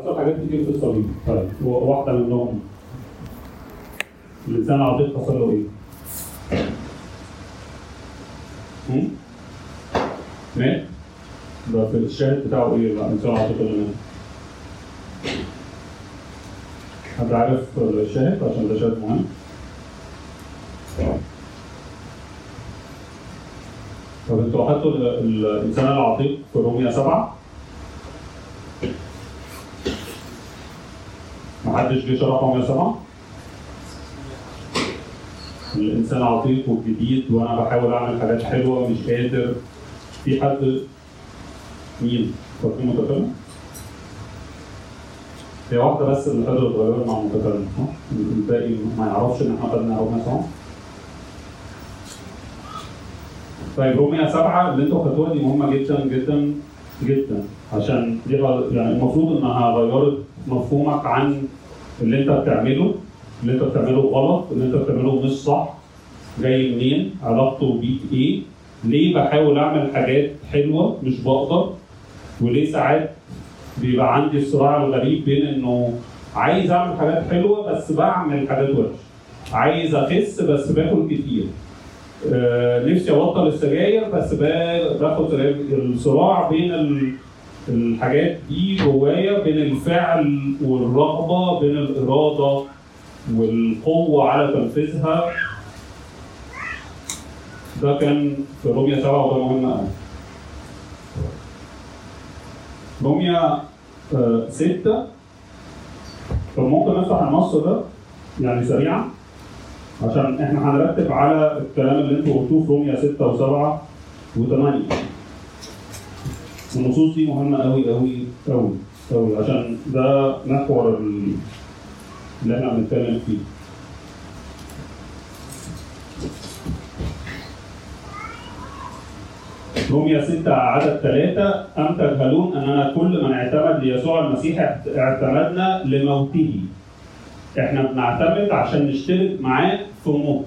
حصل حاجات كتير في الصليب طيب واحدة منهم الانسان العتيق حصل له إيه؟ مات؟ ده في الشاهد بتاعه إيه بقى الانسان العتيق اللي مات؟ حد عارف الشاهد عشان ده شاهد مهم؟ طب أنتوا اخدتوا ال- ال- الانسان العتيق في روميا سبعة؟ محدش جه شرح روميا سبعه؟ الإنسان عتيق وجديد وأنا بحاول أعمل حاجات حلوة مش قادر في حد مين؟ فاكرين متكلم؟ هي واحدة بس اللي قدرت تغير مع المتكلم؟ الباقي ما يعرفش إن إحنا خدنا روميا سبعه طيب روميا سبعة اللي أنتوا خدتوها دي مهمة جدا جدا جدا عشان دي يعني المفروض إنها غيرت مفهومك عن اللي انت بتعمله اللي انت بتعمله غلط اللي انت بتعمله مش صح جاي منين علاقته بيك إيه ليه بحاول اعمل حاجات حلوة مش بقدر وليه ساعات بيبقى عندي الصراع الغريب بين انه عايز اعمل حاجات حلوة بس بعمل حاجات وحشة. عايز اخس بس باكل كتير. آه، نفسي ابطل السجاير بس با- باخد الصراع بين الحاجات دي جوايا بين الفعل والرغبة بين الإرادة والقوة على تنفيذها. ده كان في روميا سبعة وده مهم قوي روميا آه، ستة. طب ممكن نفتح النص ده؟ يعني سريعا. عشان إحنا هنرتب على الكلام اللي أنتوا قلتوه في روميا 6 و7 و8 النصوص دي مهمة قوي قوي قوي قوي عشان ده محور ال- اللي إحنا بنتكلم فيه. روميا 6 عدد 3 أم تجهلون أننا كل من اعتمد ليسوع المسيح اعتمدنا لموته. إحنا بنعتمد عشان نشترك معاه في موت.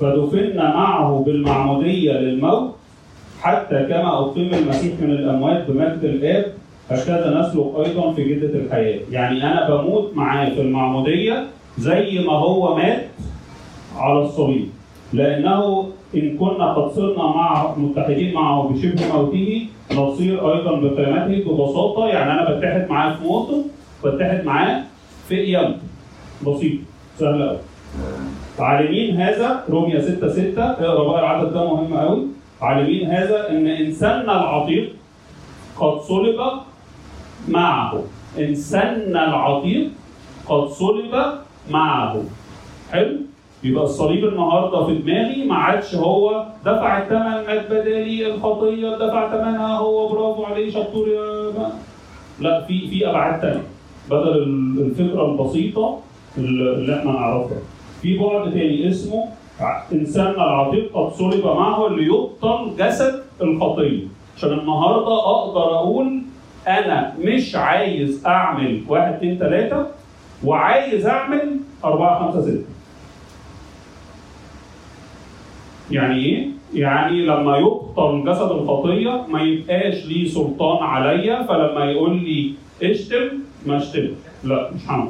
فدفنا معه بالمعمودية للموت حتى كما أقيم المسيح من الأموات بمجد الآب هكذا نسلك أيضا في جدة الحياة. يعني أنا بموت معاه في المعمودية زي ما هو مات على الصليب. لأنه إن كنا قد صرنا مع متحدين معه بشبه موته نصير أيضا بقيامته ببساطة. يعني أنا بتحد معاه في موته بتحد معاه في قيامته بسيط سهل قوي عالمين هذا؟ روميا 6 6 اقرأ بقى العدد ده مهم قوي عالمين هذا إن إنساننا العتيق قد صلب معه. إنساننا العتيق قد صلب معه. حلو؟ يبقى الصليب النهارده في دماغي ما عادش هو دفع الثمن مات بدالي الخطية دفع ثمنها هو برافو عليه شطور يا ما. لا في في أبعاد ثانية بدل ال- الفكرة البسيطة اللي إحنا نعرفها. في بعد تاني اسمه انساننا العتيق قد صلب معه ليبطل جسد الخطيه عشان النهارده أقدر أقول أنا مش عايز أعمل واحد اتنين تلاتة وعايز أعمل أربعة خمسة ستة. يعني إيه؟ يعني لما يبطل جسد الخطيه ما يبقاش ليه سلطان عليا فلما يقول لي اشتم ما اشتمش. لا مش هعمل.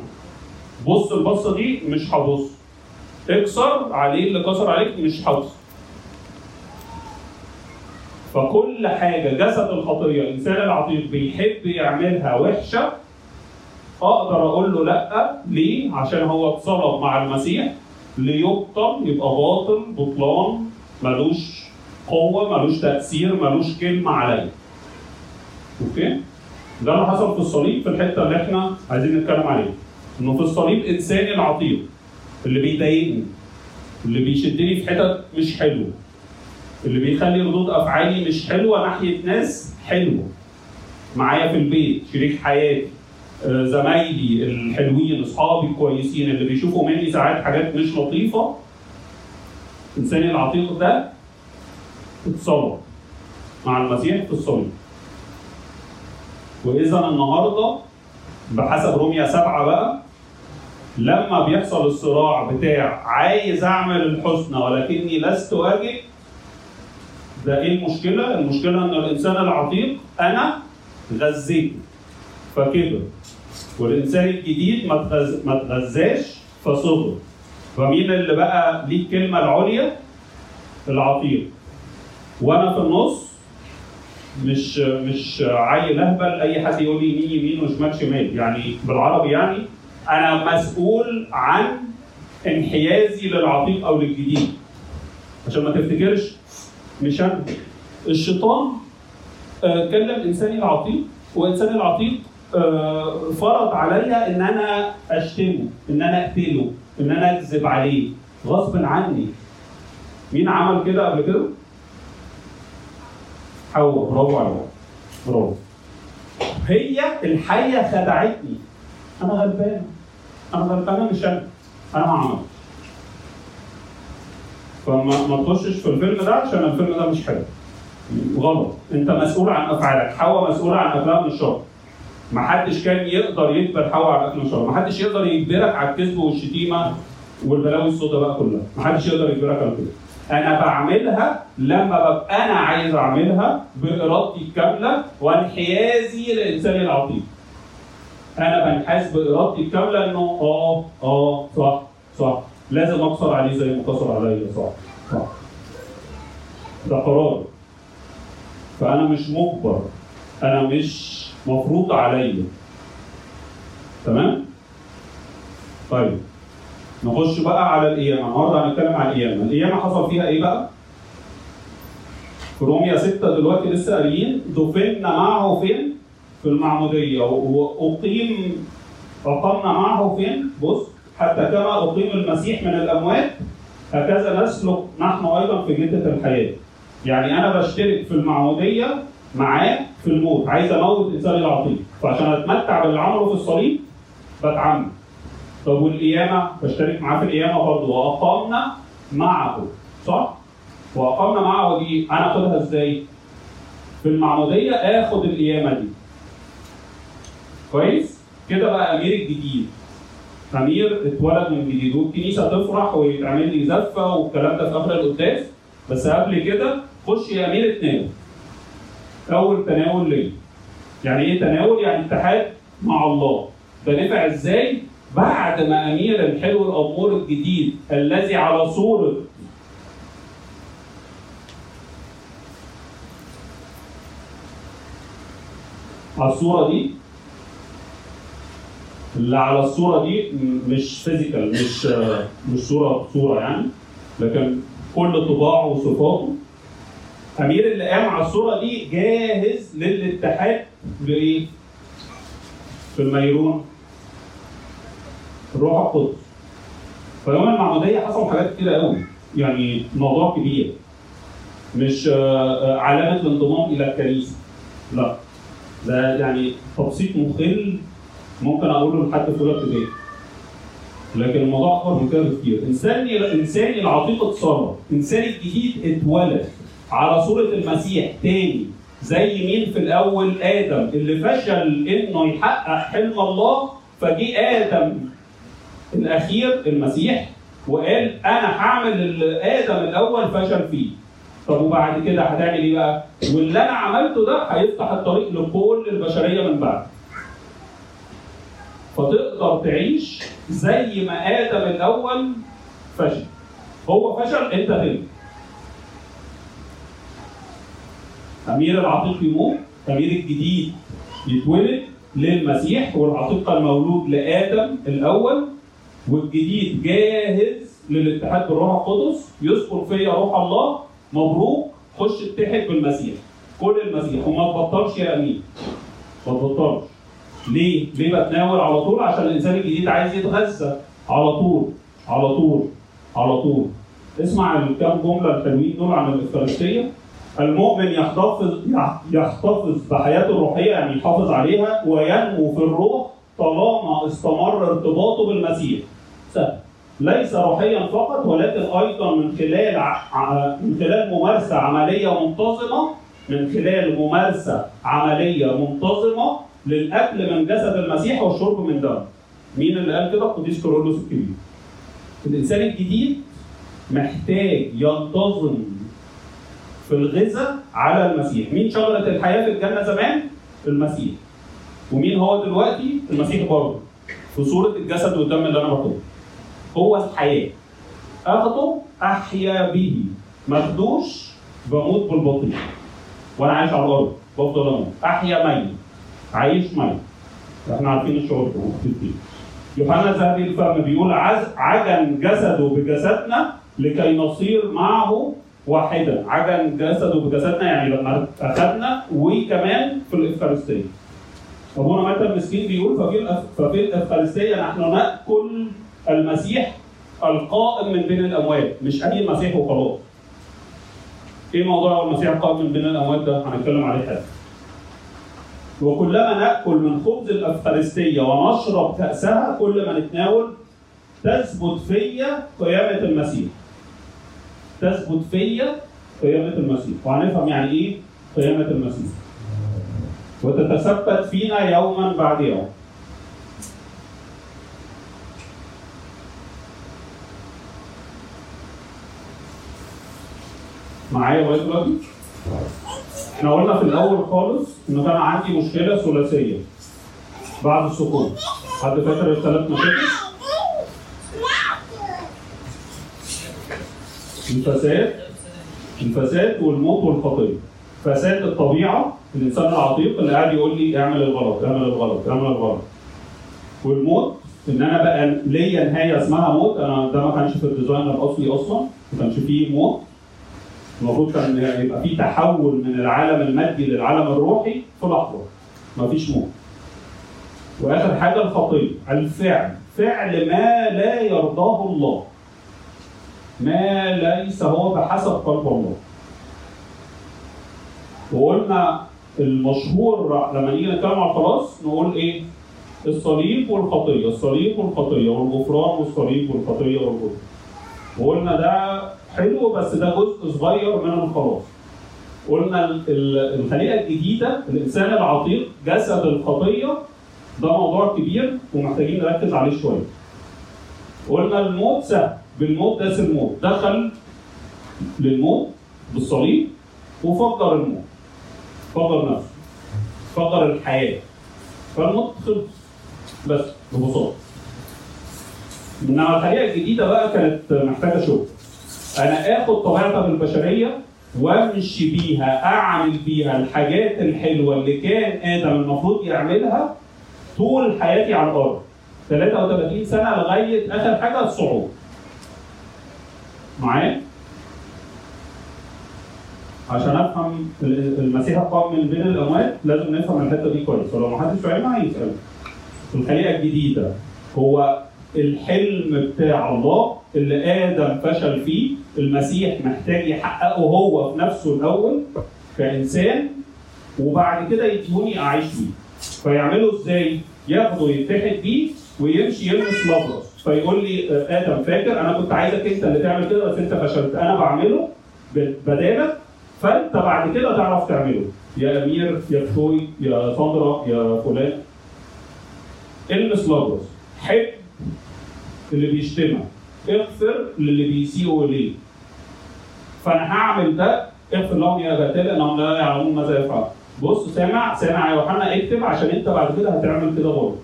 بص البصة دي مش هبص. اكسر عليه اللي كسر عليك مش هكسر فكل حاجة جسد الخطيه الإنسان العتيق بيحب يعملها وحشة أقدر أقول له لأ ليه؟ عشان هو اتصلب مع المسيح ليبطل يبقى باطل بطلان ملوش قوة ملوش تأثير ملوش كلمة عليا. أوكي؟ ده اللي حصل في الصليب في الحتة اللي إحنا عايزين نتكلم عليها. إنه في الصليب انساني العتيق اللي بيضايقني اللي بيشدني في حتت مش حلوة. اللي بيخلي ردود أفعالي مش حلوة ناحية ناس حلوة. معايا في البيت شريك حياتي آه، زمايلي الحلوين أصحابي الكويسين اللي بيشوفوا مني ساعات حاجات مش لطيفة. انساني العتيق ده اتصلب مع المسيح في الصليب. وإذا النهارده بحسب روميا سبعة بقى لما بيحصل الصراع بتاع عايز اعمل الحسنى ولكني لست اجد ده إيه المشكلة؟ المشكلة ان الانسان العتيق أنا غذيته فكبر والانسان الجديد ما ما تغذاش فصغر فمين اللي بقى ليه الكلمة العليا؟ العتيق وأنا في النص مش مش عيل اهبل اي حد يقول لي يمين يمين وشمال شمال يعني بالعربي يعني أنا مسؤول عن انحيازي للعتيق أو للجديد. عشان ما تفتكرش مش أنا الشيطان آه، كلم إنساني العتيق وانساني العتيق آه، فرض عليا إن أنا أشتمه إن أنا أقتله إن أنا أكذب عليه غصب عني. مين عمل كده قبل كده؟ حواء برافو عليك برافو. هي الحية خدعتني. أنا غلبانة أنا غلبانة مش أنا أنا ما فما ما تخشش في الفيلم ده عشان الفيلم ده مش حلو. غلط. أنت مسؤول عن أفعالك. حواء مسؤوله عن اكلها من الشر. ما حدش كان يقدر يجبر حواء على اكل الشر. ما حدش يقدر يجبرك على الكذب والشتيمة والبلاوي السوداء بقى كلها ما حدش يقدر يجبرك على كده. أنا بعملها لما ببقى أنا عايز أعملها بإرادتي الكاملة وانحيازي للإنسان العظيم. أنا بنحاز بارادتي الكامله إنه آه آه صح صح. لازم أقصر عليه زي ما قصر عليا صح صح. ده قرار. فأنا مش مجبر أنا مش مفروض عليا. تمام؟ طيب نخش بقى على القيامة. النهارده هنتكلم على القيامة. القيامة حصل فيها إيه بقى؟ في روميا 6 دلوقتي لسه قاريين. دفنا معه فين؟ في المعمودية. وأقيم اقمنا معه فين بص حتى كما أقيم المسيح من الأموات هكذا نسلك نحن أيضا في جدة الحياة. يعني أنا بشترك في المعمودية معاه في الموت. عايز أموت إنسان العظيم. فعشان أتمتع باللي عمله في الصليب بتعمد. طب والقيامة؟ بشترك معاه في القيامة برضه. وأقامنا معه. صح؟ وأقامنا معه دي أنا أخدها إزاي؟ في المعمودية آخد القيامة دي. كويس؟ كده بقى أمير الجديد. أمير اتولد من جديد. والكنيسه تفرح ويتعمل لي زفة والكلام ده في آخر القداس. بس قبل كده خش يا أمير اتناول أول تناول ليا. يعني إيه تناول؟ يعني اتحاد مع الله. ده نفع إزاي؟ بعد ما أمير الحلو الأمور الجديد الذي على صورة على الصورة دي اللي على الصورة دي مش فيزيكال مش مش صورة صورة يعني. لكن كل طباعه وصفاته. أمير اللي قام على الصورة دي جاهز للاتحاد بايه؟ في الميرون. الروح القدس. فيوم المعمودية حصل حاجات كتيرة قوي. يعني موضوع كبير. مش آه، آه، علامة الانضمام إلى الكنيسه لا. ده يعني تبسيط مخل ممكن اقوله لحد في اولى ابتدائي لكن الموضوع أكبر من كده بكتير. إنساني إنساني العتيق اتصرف إنساني الجديد اتولد. على صورة المسيح تاني. زي مين في الأول؟ آدم. اللي فشل إنه يحقق حلم الله فجي آدم. الأخير المسيح. وقال أنا هعمل اللي آدم الأول فشل فيه. طب وبعد كده هتعمل إيه بقى؟ واللي أنا عملته ده هيفتح الطريق لكل البشرية من بعد. فتقدر تعيش زي ما آدم الأول فشل. هو فشل أنت تنجح. امير العتيق يموت، امير الجديد يتولد للمسيح والعتيق المولود لآدم الأول والجديد جاهز للاتحاد بالروح القدس يسكن فيا روح الله مبروك خش اتحد بالمسيح كل المسيح وما تبطلش يا أمين ما تبطلش ليه؟ ليه بتناول على طول؟ عشان الإنسان الجديد عايز يتغذى على طول على طول على طول اسمع الكام جملة الحلوين دول عن الافخارستيه المؤمن يحتفظ يحتفظ بحياته الروحية يعني يحافظ عليها وينمو في الروح طالما استمر ارتباطه بالمسيح سهل ليس روحيا فقط ولكن أيضا من خلال من خلال ممارسة عملية منتظمة من خلال ممارسة عملية منتظمة للاكل من جسد المسيح والشرب من دمه. مين اللي قال كده؟ القديس كورولوس الكبير. الإنسان الجديد محتاج ينتظم في الغذاء على المسيح، مين شجرة الحياة في الجنة زمان؟ المسيح. ومين هو دلوقتي؟ المسيح برضه في صورة الجسد والدم اللي أنا باخده هو الحياة أخده أحيا به ما اخدوش بموت بالبطيء وأنا عايش على الأرض بفضل أموت أحيا ميت عايش ميت إحنا عارفين الشعور ده يوحنا ذهبي الفم بيقول عز عجن جسده بجسدنا لكي نصير معه واحدا. عجن جسده بجسدنا يعني لما أخذنا وكمان في الإفخارستية. أبونا متى المسكين بيقول ففي ففي الإفخارستية نحن نأكل المسيح القائم من بين الأموات مش أي مسيح وخلاص. إيه موضوع المسيح القائم من بين الأموات ده؟ هنتكلم عليه حاجة وكلما نأكل من خبز الأفخارستية ونشرب كأسها كل ما نتناول تثبت فيا قيامة المسيح. تثبت فيا قيامة المسيح. وهنفهم يعني إيه قيامة المسيح. وتتثبت فينا يوما بعد يوم. معايا لغاية دلوقتي؟ إحنا قلنا في الأول خالص ان كان عندي مشكلة ثلاثية بعد السقوط. حد فاكر الثلاث مشاكل؟ الفساد الفساد والموت والخطية. فساد الطبيعة الإنسان العتيق اللي قاعد يقول لي اعمل الغلط اعمل الغلط اعمل الغلط. والموت إن أنا بقى ليا نهاية اسمها موت أنا ده ما كانش في الديزاين الأصلي أصلا ما كانش فيه موت. المفروض كان يبقى في تحول من العالم المادي للعالم الروحي في لحظة. مفيش موت. وآخر حاجة الخطية الفعل. فعل ما لا يرضاه الله. ما ليس هو بحسب قلب الله. وقلنا المشهور لما نيجي نتكلم على الخلاص نقول إيه؟ الصليب والخطية. الصليب والخطية والغفران والصليب والخطية والغفران. وقلنا ده حلو بس ده جزء صغير من الخلاص قلنا ال- ال- الخليقه الجديدة الإنسان العتيق جسد الخطية ده موضوع كبير ومحتاجين نركز عليه شوية. قلنا الموت سهل بالموت داس الموت دخل للموت بالصليب وفجر الموت. فجر نفسه. فجر الحياة. فالموت خلص. بس ببساطة. إنما الخليقه الجديدة بقى كانت محتاجة شغل. أنا آخد طبيعتك البشرية وأمشي بيها أعمل بيها الحاجات الحلوة اللي كان آدم المفروض يعملها طول حياتي على الأرض. 33 سنة لغاية آخر حاجة الصعود. معايا؟ عشان أفهم المسيح القائم من بين الأموات لازم نفهم الحتة دي كويس. ولو ما حدش فاهمها هيسأل. الخليقه الجديدة هو الحلم بتاع الله اللي آدم فشل فيه المسيح محتاج يحققه هو في نفسه الأول كإنسان وبعد كده يديهوني أعيش بيه. فيعمله إزاي؟ ياخده يتحد بيه ويمشي يلمس لبرص فيقول لي آه، آدم فاكر؟ أنا كنت عايزك أنت اللي تعمل كده بس أنت فشلت. أنا بعمله بدالك فأنت بعد كده تعرف تعمله. يا أمير يا كفوي يا ساندرا يا فلان. المس لبرص حب اللي بيشتمك. اغفر للي بيسيئوا اليه فأنا هعمل ده اغفر لهم يا ابتال انهم لا يعلمون ماذا يفعل؟ بص سامع سامع يا يوحنا اكتب عشان أنت بعد كده هتعمل كده برضه.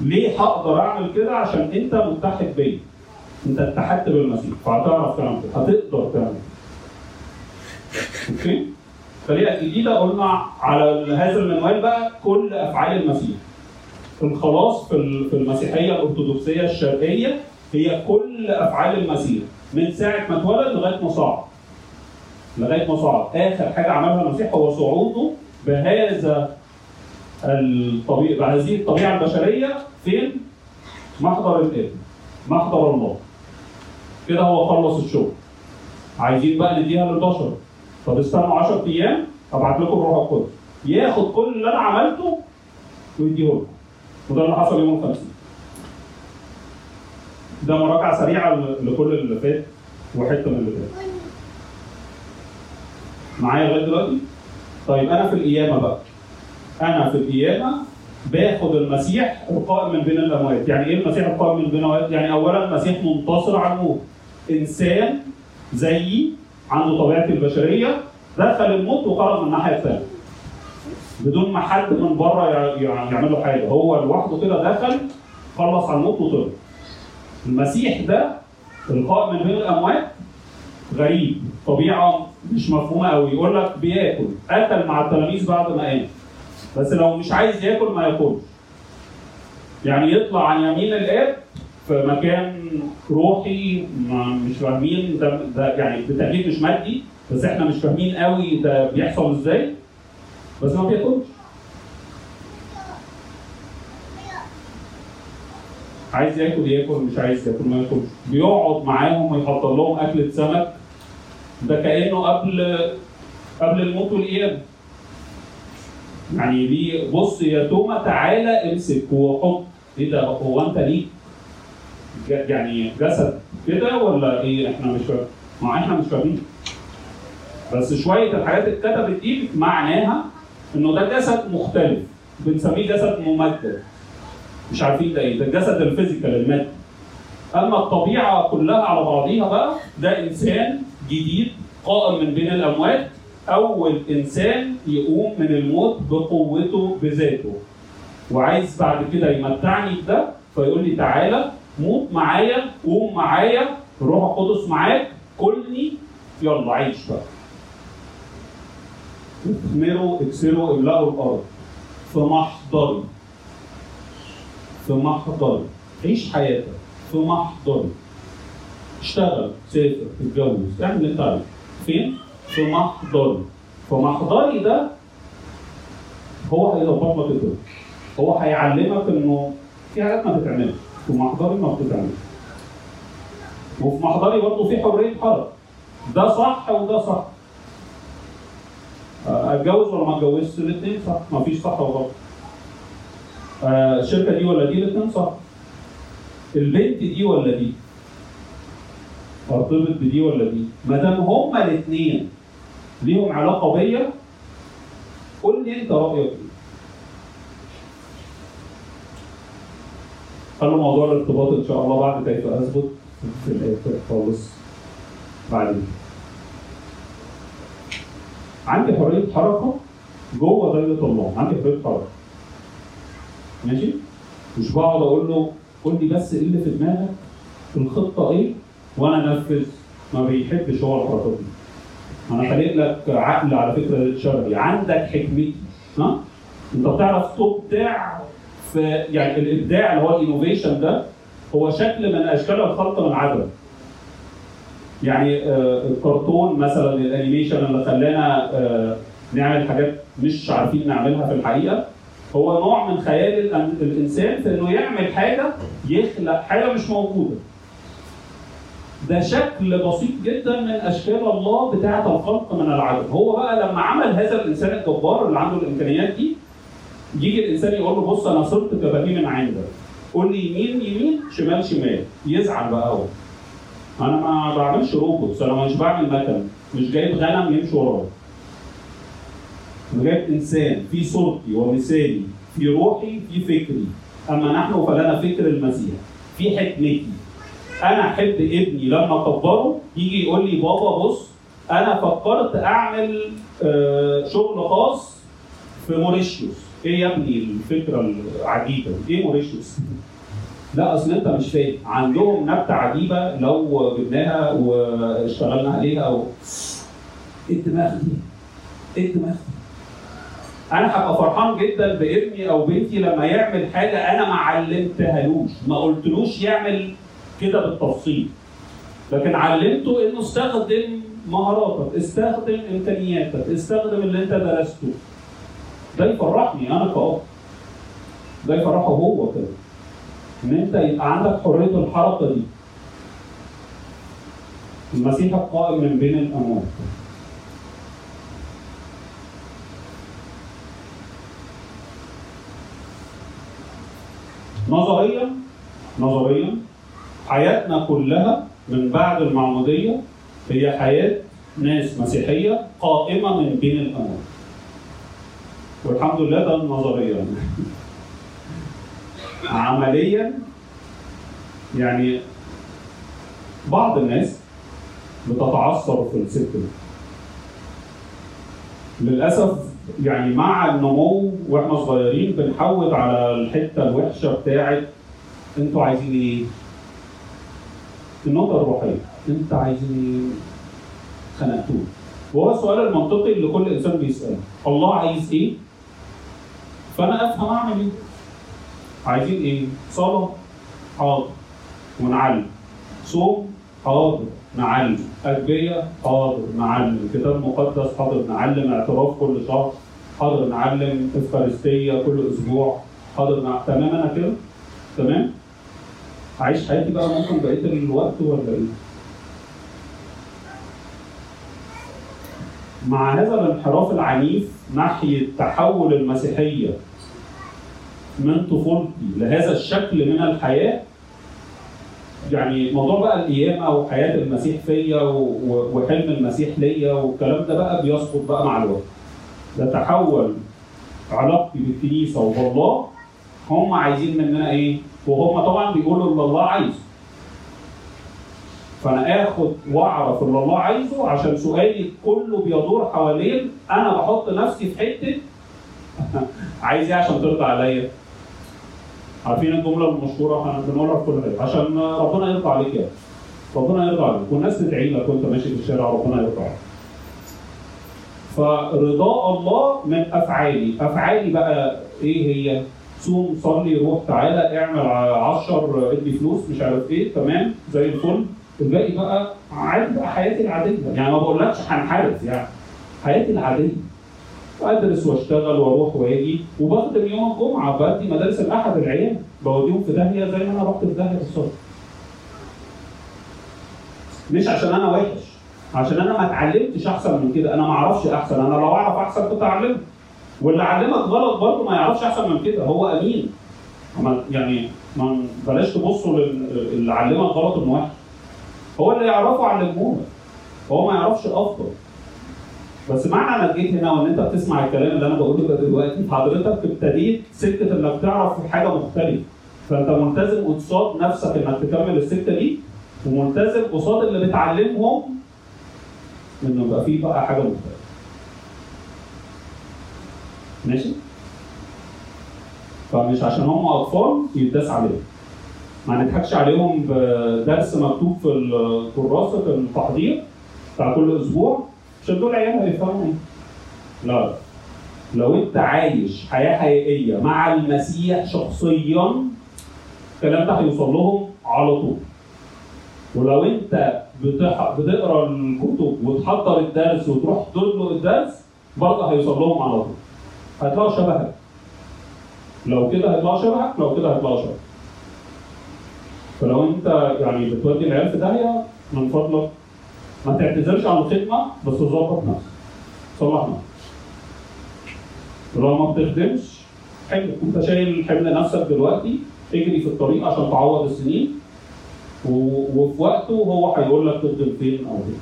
ليه هقدر أعمل كده؟ عشان أنت متحد بيا. أنت اتحدت بالمسيح. فهتعرف تعمل كده هتقدر تعمل. أوكي؟ الطريقة الجديده قلنا على هذا المنوال بقى كل أفعال المسيح. الخلاص في ال- في المسيحية الأرثوذكسية الشرقية هي كل أفعال المسيح من ساعة ما اتولد لغاية ما صعد. لغاية ما صعد. آخر حاجة عملها المسيح هو صعوده بهذا الطبيعة بهذه الطبيعة البشرية فين؟ محضر الإبن محضر الله. كده هو خلص الشغل. عايزين بقى نديها للبشر. طب استنوا 10 أيام أبعت لكم الروح القدس. ياخد كل اللي أنا عملته ويديه لكم وده اللي حصل يوم الخمسين ده مراجعة سريعة لكل اللي فات وحتة من اللي فات معايا لغاية دلوقتي؟ طيب أنا في القيامة بقى أنا في القيامة باخد المسيح القائم من بين الأموات، يعني إيه المسيح القائم من بين الأموات؟ يعني اولا المسيح منتصر على الموت. إنسان زيي عنده طبيعتي البشرية دخل الموت وخرج من الناحية الثانية. بدون ما حد من بره يع- يع- يعمل له حاجة. هو لوحده كده دخل خلص على الموت وطلع. المسيح ده القائم من بين الاموات غريب. طبيعة مش مفهومة قوي يقول لك بياكل. اكل مع التلاميذ بعد ما قام. بس لو مش عايز ياكل ما ياكلش. يعني يطلع عن يمين الآب في مكان روحي مش فاهمين ده, ده يعني بالتأكيد مش مادي بس إحنا مش فاهمين قوي ده بيحصل إزاي. بس ما بياكلش عايز ياكل ياكل مش عايز ياكل ما ياكلش. بيقعد معاهم ويحط لهم أكلة سمك. ده كأنه قبل قبل الموت والقيامة. يعني دي بص يا توما تعالى امسك وحط. إيه ده؟ هو أنت ليك ج- يعني جسد كده ولا إيه؟ إحنا مش فاهم. ما إحنا مش فاهمين. بس شوية الحاجات اتكتبت دي معناها إنه ده جسد مختلف بنسميه جسد ممدد. مش عارفين ده إيه ده الجسد الفيزيكال المادي. أما الطبيعة كلها على بعضيها بقى ده إنسان جديد قائم من بين الأموات أول إنسان يقوم من الموت بقوته بذاته. وعايز بعد كده يمتعني بده فيقول لي تعالى موت معايا قوم معايا الروح القدس معاك كلني يلا عيش بقى. اثمروا اكسروا املأوا الأرض. في محضري في محضري عيش حياتك. في محضري اشتغل سافر اتجوز اعمل اللي فين؟ في محضري في محضري ده هو هيظبط لك الدنيا. هو هيعلمك إنه في حاجات ما تتعملش في محضري ما بتتعملش. وفي محضري برضه في حرية حركه ده صح وده صح. اتجوز ولا ما اتجوزش؟ الاثنين صح. ما فيش صح وغلط آه، الشركة دي ولا دي؟ الاثنين صح. البنت دي ولا دي؟ ارتبط بدي ولا دي؟ ما دام هما الاثنين ليهم علاقة بيا قول لي انت رأيك إيه. خلوا موضوع الارتباط إن شاء الله بعد كيف أثبت في الآخر خالص. بعدين عندي حرية حركة جوه دايرة الله. عندي حرية حركة. ماشي؟ مش بقعد أقول له قول لي بس إيه اللي في دماغك؟ الخطة إيه؟ وأنا أنفذ. ما بيحبش هو الحركات دي. أنا خليق لك عقل على فكرة شرعي. عندك حكمتي. ها؟ أنت بتعرف تبدع في يعني الإبداع اللي هو ال innovation ده هو شكل من أشكال الخلق من عدم. يعني آه، الكرتون مثلا ال animation اللي خلانا آه، نعمل حاجات مش عارفين نعملها في الحقيقة هو نوع من خيال الإنسان في إنه يعمل حاجة يخلق حاجة مش موجودة. ده شكل بسيط جدا من أشكال الله بتاعة الخلق من العدم هو بقى لما عمل هذا الإنسان الجبار اللي عنده الإمكانيات دي يجي الإنسان يقول له بص أنا صرت كبهيم من عندك. قول لي يمين يمين شمال شمال. يزعل بقى هو. أنا ما بعملش روبوتس أنا مش بعمل مكن مش جايب غنم يمشي ورايا أنا جايب إنسان. في صورتي ومثالي في روحي. في فكري. أما نحن فلنا فكر المسيح. في حكمتي. أنا أحب ابني. لما أكبره يجي يقول لي بابا بص أنا فكرت أعمل آه، شغل خاص في موريشيوس. إيه يا ابني الفكرة العجيبة؟ إيه موريشيوس؟ لا أصل أنت مش فاهم. عندهم نبتة عجيبة لو جبناها واشتغلنا عليها و... إيه الدماغ دي؟ إيه الدماغ دي؟ أنا هبقى فرحان جدا بابني أو بنتي لما يعمل حاجة أنا ما علمتهالوش. ما قلتلوش يعمل كده بالتفصيل. لكن علمته إنه استخدم مهاراتك استخدم إمكانياتك استخدم اللي أنت درسته. ده يفرحني أنا كأب. ده يفرحه هو كده. ان انت يبقى عندك حرية الحركة دي. المسيح القائم من بين الاموات نظريا نظريا حياتنا كلها من بعد المعمودية هي حياة ناس مسيحية قائمة من بين الاموات والحمد لله ده نظريا. عمليا يعني بعض الناس بتتعثر في دي للأسف يعني مع النمو وإحنا صغيرين بنحود على الحتة الوحشة بتاعت أنتوا عايزين إيه؟ النقطة الروحية انت عايزين إيه؟ خنقتوه وهو السؤال المنطقي اللي كل إنسان بيسأله الله عايز إيه؟ فأنا أفهم أعمل إيه؟ عايزين إيه؟ صلاة. حاضر. ونعلم صوم. حاضر. نعلم أدبية حاضر. نعلم كتاب مقدس حاضر. نعلم اعتراف كل شهر. حاضر. نعلم إفخارستية كل أسبوع. حاضر. نعلم تمام أنا كده؟ تمام؟ عايش حياتي بقى ممكن بقية الوقت ولا إيه؟ مع هذا الانحراف العنيف ناحية تحول المسيحية من طفولتي لهذا الشكل من الحياة. يعني موضوع بقى القيامة وحياة المسيح فيا وحلم المسيح ليا والكلام ده بقى بيسقط بقى مع الوقت. يتحول علاقتي بالكنيسة وبالله. هم عايزين مننا إيه؟ وهم طبعا بيقولوا اللي الله عايزه. فأنا آخد وأعرف اللي الله عايزه عشان سؤالي كله بيدور حوالين أنا بحط نفسي في حتة عايز إيه عشان ترضى عليا؟ عارفين الجملة المشهورة؟ بنقولها في كل حاجة. عشان ربنا يرضى عليك يا ربنا يرضى عليك. والناس تدعي لك وأنت ماشي في الشارع ربنا يرضى عليك. فرضاء الله من أفعالي، أفعالي بقى إيه هي؟ صوم صلي روح تعالى اعمل عشر ادي فلوس مش عارف إيه تمام زي الفل. الباقي بقى عادي بقى حياتي العادية. يعني ما بقولكش هنحارب يعني حياتي العادية. ادرس وأشتغل وأروح وآجي. وبخدم يوم الجمعة بدي مدارس الأحد العيال. بوديهم في داهية زي ما أنا رحت في داهية بالظبط. مش عشان أنا وحش. عشان أنا ما اتعلمتش أحسن من كده. أنا ما أعرفش أحسن. أنا لو أعرف أحسن كنت أعلمه. واللي علمك غلط برضه ما يعرفش أحسن من كده. هو أمين. يعني ما بلاش تبصوا للي علمك غلط انه وحش. هو اللي يعرفه علموه لك. هو ما يعرفش أفضل. بس معنى انك جيت هنا وإن أنت بتسمع الكلام اللي أنا بقوله ده دلوقتي حضرتك ابتديت سكة إنك تعرف حاجة مختلفة. فأنت ملتزم قصاد نفسك إنك تكمل السكة دي وملتزم قصاد اللي بتعلمهم انه يبقى فيه بقى حاجة مختلفة. ماشي؟ فمش عشان هم أطفال يتداس عليهم. ما نضحكش عليهم بدرس مكتوب في الكراسة في التحضير بتاع كل أسبوع. عشان دول عيال هيفهموا لا. لو انت عايش حياة حقيقية مع المسيح شخصيا الكلام ده هيوصل لهم على طول. ولو انت. بتقرأ الكتب وتحضر الدرس وتروح تدور له الدرس برضه هيوصل لهم على طول. هيطلعوا شبهك. لو كده هيطلعوا شبهك لو كده هيطلعوا شبهك. فلو انت يعني بتودي العيال في داهية من فضلك ما تعتذرش عن الخدمة بس ظبط نفسك صلح نفسك ولو ما بتخدمش حلو. انت شايل حمل نفسك دلوقتي اجري في الطريق عشان تعوض السنين. و- وفي وقته هو هيقول لك تخدم فين أو فين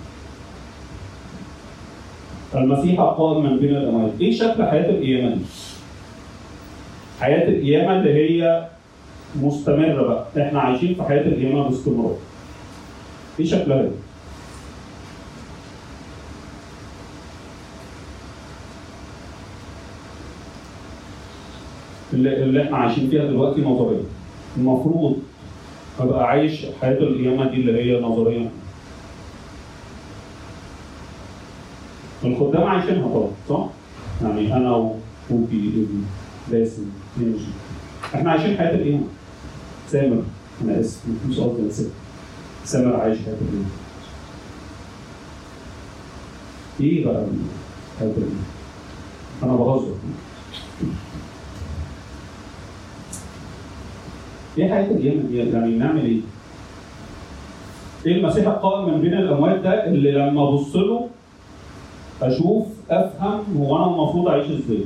المسيح قائم من بين الاموات إيه شكل حياة القيامه دي؟ حياة القيامه اللي هي مستمرة بقى. إحنا عايشين في حياة القيامه باستمرار. إيه شكلها؟ دي؟ اللي, اللي إحنا عايشين فيها دلوقتي نظرية. المفروض أبقى عايش حياة القيامة دي اللي هي نظريا الخدام عايشينها طبعا صح؟ يعني أنا وكوكي ابني باسم انجي إحنا عايشين حياة القيامة. سامر أنا آسف مش قصدي آسف. سامر عايش حياة القيامة. إيه بقى حياة القيامة؟ أنا بهزر. إيه حياه دي؟ يعني نعمل إيه؟ إيه المسيح القائم من بين الأموات ده اللي لما أبص له أشوف أفهم هو أنا المفروض أعيش إزاي؟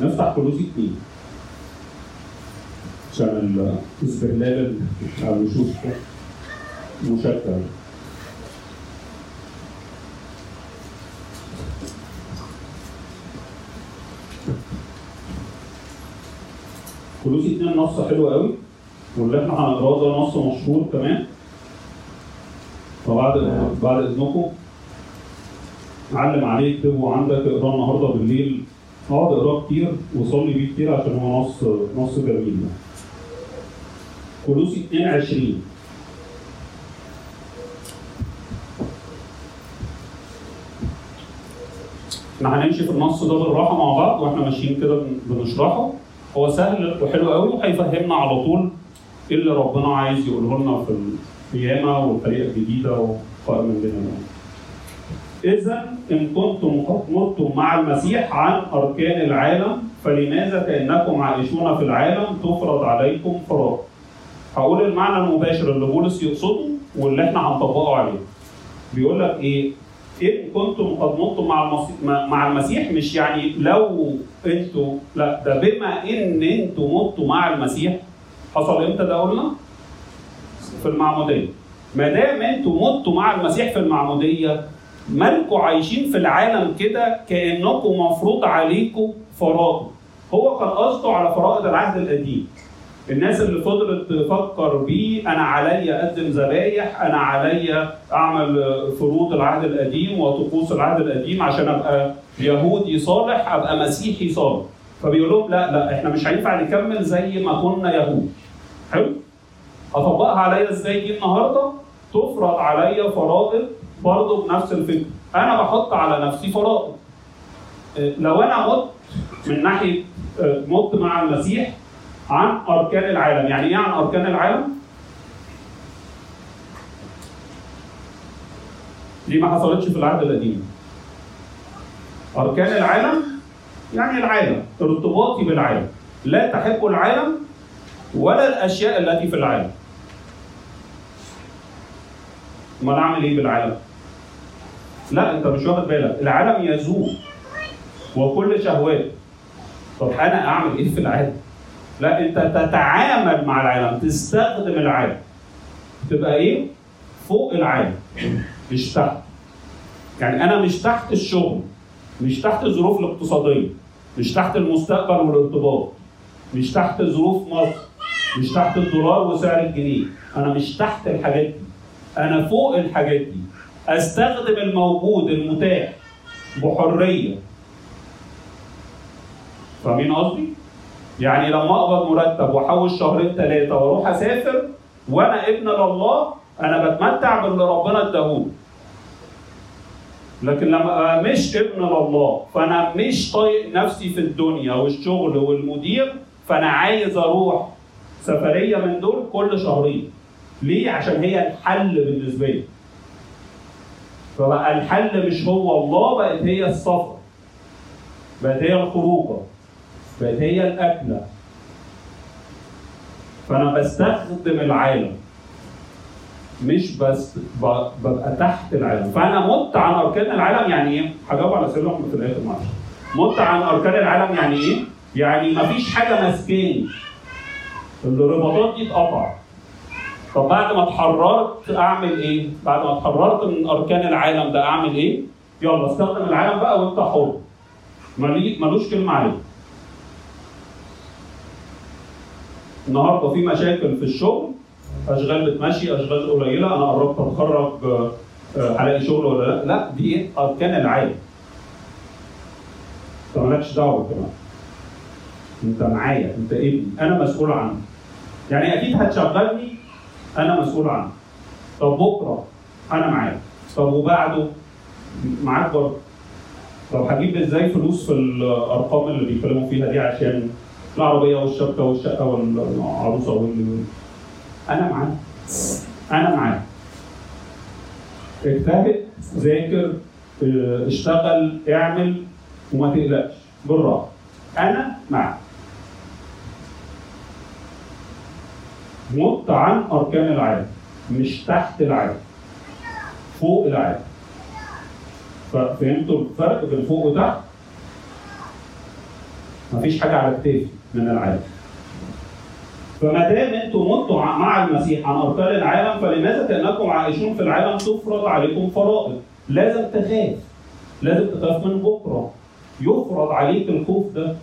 نفتح كلوسي اتنين عشان الاستغلال بتاع الوشوش مشكل كلوسي اتنين نص حلو قوي واللي إحنا هنقراه ده نص مشهور كمان. فبعد بعد إذنكم علم عليه اكتبه عندك اقراه النهارده بالليل. اقعد اقراه كتير وصلي بيه كتير عشان هو نص نص جميل يعني. كولوسي 22 إحنا هنمشي في النص ده بالراحة مع بعض وإحنا ماشيين كده بن- بنشرحه. هو سهل وحلو قوي وهيفهمنا على طول إيه اللي ربنا عايز يقوله لنا في القيامة والطريقة الجديده وقائم من بيننا إذا إن كنتم قد متم مع المسيح عن أركان العالم فلماذا كأنكم عائشون في العالم تفرض عليكم فرائض؟ هقول المعنى المباشر اللي بولس يقصده واللي إحنا هنطبقه عليه. بيقول لك إيه؟ إن كنتم قد مع المسيح مع المسيح مش يعني لو أنتوا لا ده بما إن أنتوا متوا مع المسيح حصل إمتى ده قلنا؟ في المعمودية. ما دام أنتوا متوا مع المسيح في المعمودية مالكوا عايشين في العالم كده كأنكم مفروض عليكم فرائض هو كان قصده على فرائض العهد القديم الناس اللي فضلت تفكر بيه أنا عليا اقدم ذبايح أنا عليا أعمل فروض العهد القديم وطقوس العهد القديم عشان أبقى يهودي صالح أبقى مسيحي صالح. فبيقول لهم لا لا إحنا مش هينفع نكمل زي ما كنا يهود. حلو؟ أطبقها عليا إزاي دي النهارده؟ تفرض عليا فرائض برضه بنفس الفكرة أنا بحط على نفسي فرائض إيه، لو أنا مت من ناحية آه، مت مع المسيح عن أركان العالم. يعني إيه عن أركان العالم؟ دي ما حصلتش في العهد القديم؟ أركان العالم؟ يعني العالم ارتباطي بالعالم. لا تحب العالم ولا الأشياء التي في العالم. أمال أعمل إيه بالعالم؟ لا أنت مش واخد بالك. العالم يزول وكل شهوات. طب أنا أعمل إيه في العالم؟ لا أنت تتعامل مع العالم تستخدم العالم. تبقى إيه؟ فوق العالم مش تحت. يعني أنا مش تحت الشغل مش تحت الظروف الاقتصادية مش تحت المستقبل والارتباط مش تحت ظروف مصر مش تحت الدولار وسعر الجنيه. أنا مش تحت الحاجات دي. أنا فوق الحاجات دي. أستخدم الموجود المتاح بحرية. فاهمين قصدي؟ يعني لما أقبض مرتب وأحوش شهرين ثلاثة وأروح أسافر وأنا ابن لله أنا بتمتع باللي ربنا اداهولي. لكن لما مش ابن لله فأنا مش طايق نفسي في الدنيا والشغل والمدير فأنا عايز أروح سفرية من دول كل شهرين. ليه؟ عشان هي الحل بالنسبة لي. فبقى الحل مش هو الله بقت هي السفر. بقت هي الخروجة. بقت هي الأكلة فأنا بستخدم العالم مش بس ببقى تحت العالم فأنا مت عن أركان العالم يعني إيه؟ هجاوب على سؤال في الآخر معلش مت عن أركان العالم يعني إيه؟ يعني مفيش حاجة ماسكاني الرباطات دي اتقطعت طب بعد ما اتحررت أعمل إيه؟ بعد ما اتحررت من أركان العالم ده أعمل إيه؟ يلا استخدم العالم بقى وانت حر. ملوش كلمة عليه. النهارده في مشاكل في الشغل أشغال بتمشي أشغال قليلة أنا قربت أتخرج آه، هلاقي شغل ولا لأ؟ لأ دي إيه؟ أركان العالم أنت مالكش دعوة كمان. أنت معايا أنت ابني أنا مسؤول عنك. يعني أكيد هتشغلني أنا مسؤول عنك. طب بكرة أنا معاك. طب وبعده؟ معاك برضه. طب هجيب إزاي فلوس في الأرقام اللي بيتكلموا فيها دي عشان العربيه والشبكه والشقه والعروسة وال أنا معاك. أنا معاك. اجتهد ذاكر آه، اشتغل اعمل وما تقلقش. بالراحه أنا معاك. مت عن أركان العالم. مش تحت العالم. فوق العالم. ففهمتوا الفرق بين فوق وتحت؟ مفيش حاجة على كتافي. من العالم. فما دام أنتم متوا مع المسيح عن أركان العالم فلماذا كانكم عايشون في العالم تفرض عليكم فرائض؟ لازم تخاف. لازم تخاف من بكرة. يفرض عليك الخوف ده.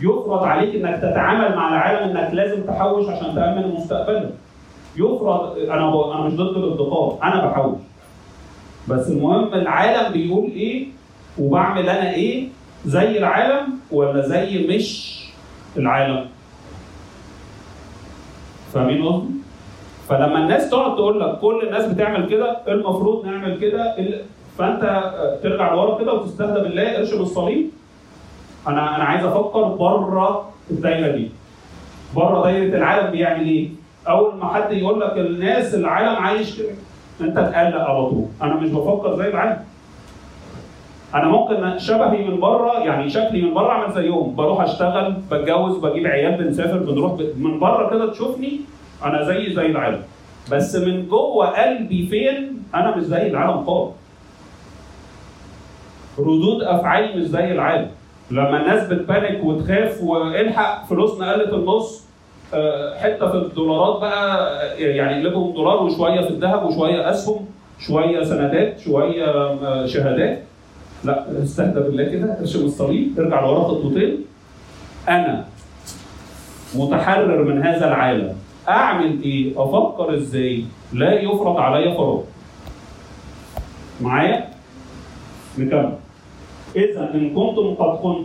يفرض عليك إنك تتعامل مع العالم إنك لازم تحوش عشان تأمن مستقبلك. يفرض أنا ب... أنا مش ضد الادخار، أنا بحوش. بس المهم العالم بيقول إيه وبعمل أنا إيه زي العالم ولا زي مش العالم فاهمين قصدي؟ فلما الناس تقعد تقول لك كل الناس بتعمل كده المفروض نعمل كده؟ ال- فأنت آه، ترجع لورا كده وتستهدى بالله ارشم الصليب. أنا أنا عايز أفكر بره الدايرة دي. بره دايرة العالم بيعمل إيه؟ أول ما حد يقول لك الناس العالم عايش كده. أنت تقلق على طول. أنا مش بفكر زي العالم. أنا ممكن شبهي من بره يعني شكلي من بره اعمل زيهم. بروح أشتغل بتجوز بجيب عيال بنسافر بنروح ب... من بره كده تشوفني أنا زي زي العالم. بس من جوه قلبي فين؟ أنا مش زي العالم خالص. ردود أفعالي مش زي العالم. لما الناس بتبانك وتخاف وإلحق فلوسنا قلت النص آه، حتة في الدولارات بقى آه، يعني يقلبهم دولار وشوية في الذهب وشوية أسهم شوية سندات شوية آه، شهادات. لا استهدى بالله كده ارشم الصليب ارجع لورا خطوتين أنا متحرر من هذا العالم أعمل إيه؟ أفكر إزاي؟ لا يفرض علي فراغ. معايا؟ نكمل. إذا إن كنتم قد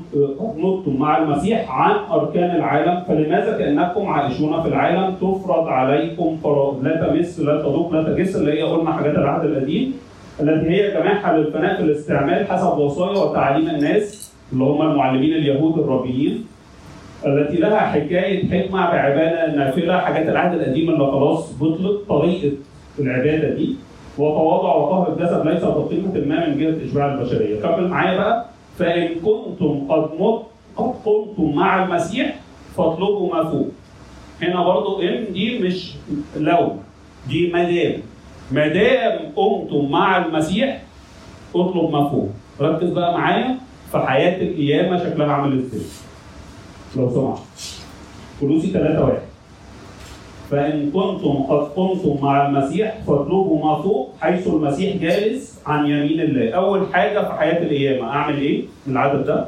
نطتم مع المسيح عن أركان العالم فلماذا كأنكم عائشون في العالم تفرض عليكم فراغ لا تمس لا تذوق لا تجس اللي هي قلنا حاجات العهد القديم التي هي جماحة للفناء في الاستعمال حسب وصايا وتعاليم الناس اللي هم المعلمين اليهود الربيين التي لها حكاية حكمة بعبادة نافلة حاجات العهد القديم اللي خلاص بطلت طريقة العبادة دي وتواضع وطهر الجسد ليس بقيمة ما من جهة إشباع البشرية. كمل معايا بقى. فإن كنتم قد مت قد قمتم مع المسيح فاطلبوا ما فوق. هنا برضو إن دي مش لو دي مدام. مدام قمتم مع المسيح اطلب ما فوق ركز بقى معايا في حياة القيامة شكلها عامل إزاي لو سمحت كلوسي 3 واحد فإن كنتم قد قمتم مع المسيح فاطلبوا ما فوق حيث المسيح جالس عن يمين الله. أول حاجة في حياة القيامة أعمل إيه؟ من العدد ده؟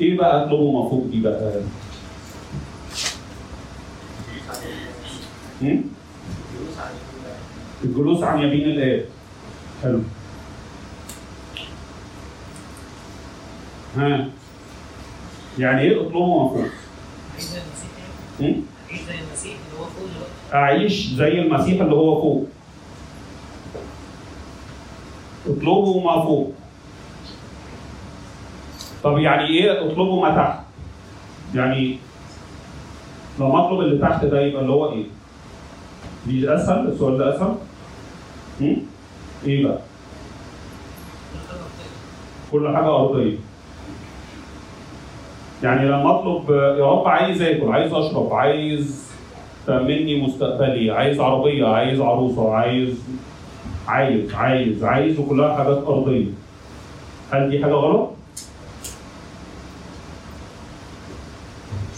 إيه بقى أطلبوا ما فوق دي بقى؟ الجلوس عن يمين الآب. حلو. ها يعني إيه اطلبوا ما فوق؟ عيش زي المسيح اللي هو فوق أعيش زي المسيح اللي هو فوق. اطلبوا ما فوق. طب يعني إيه اطلبوا ما تحت؟ يعني لما اطلب اللي تحت ده يبقى اللي هو إيه؟ دي اسهل السؤال ده اسهل؟ إيه بقى؟ كل حاجة ارضيه. يعني لما اطلب يا رب عايز اكل، عايز اشرب، عايز تأمني مستقبلي، عايز عربية، عايز عروسة، عايز عايز عايز عايز وكلها حاجات أرضية. هل دي حاجة غلط؟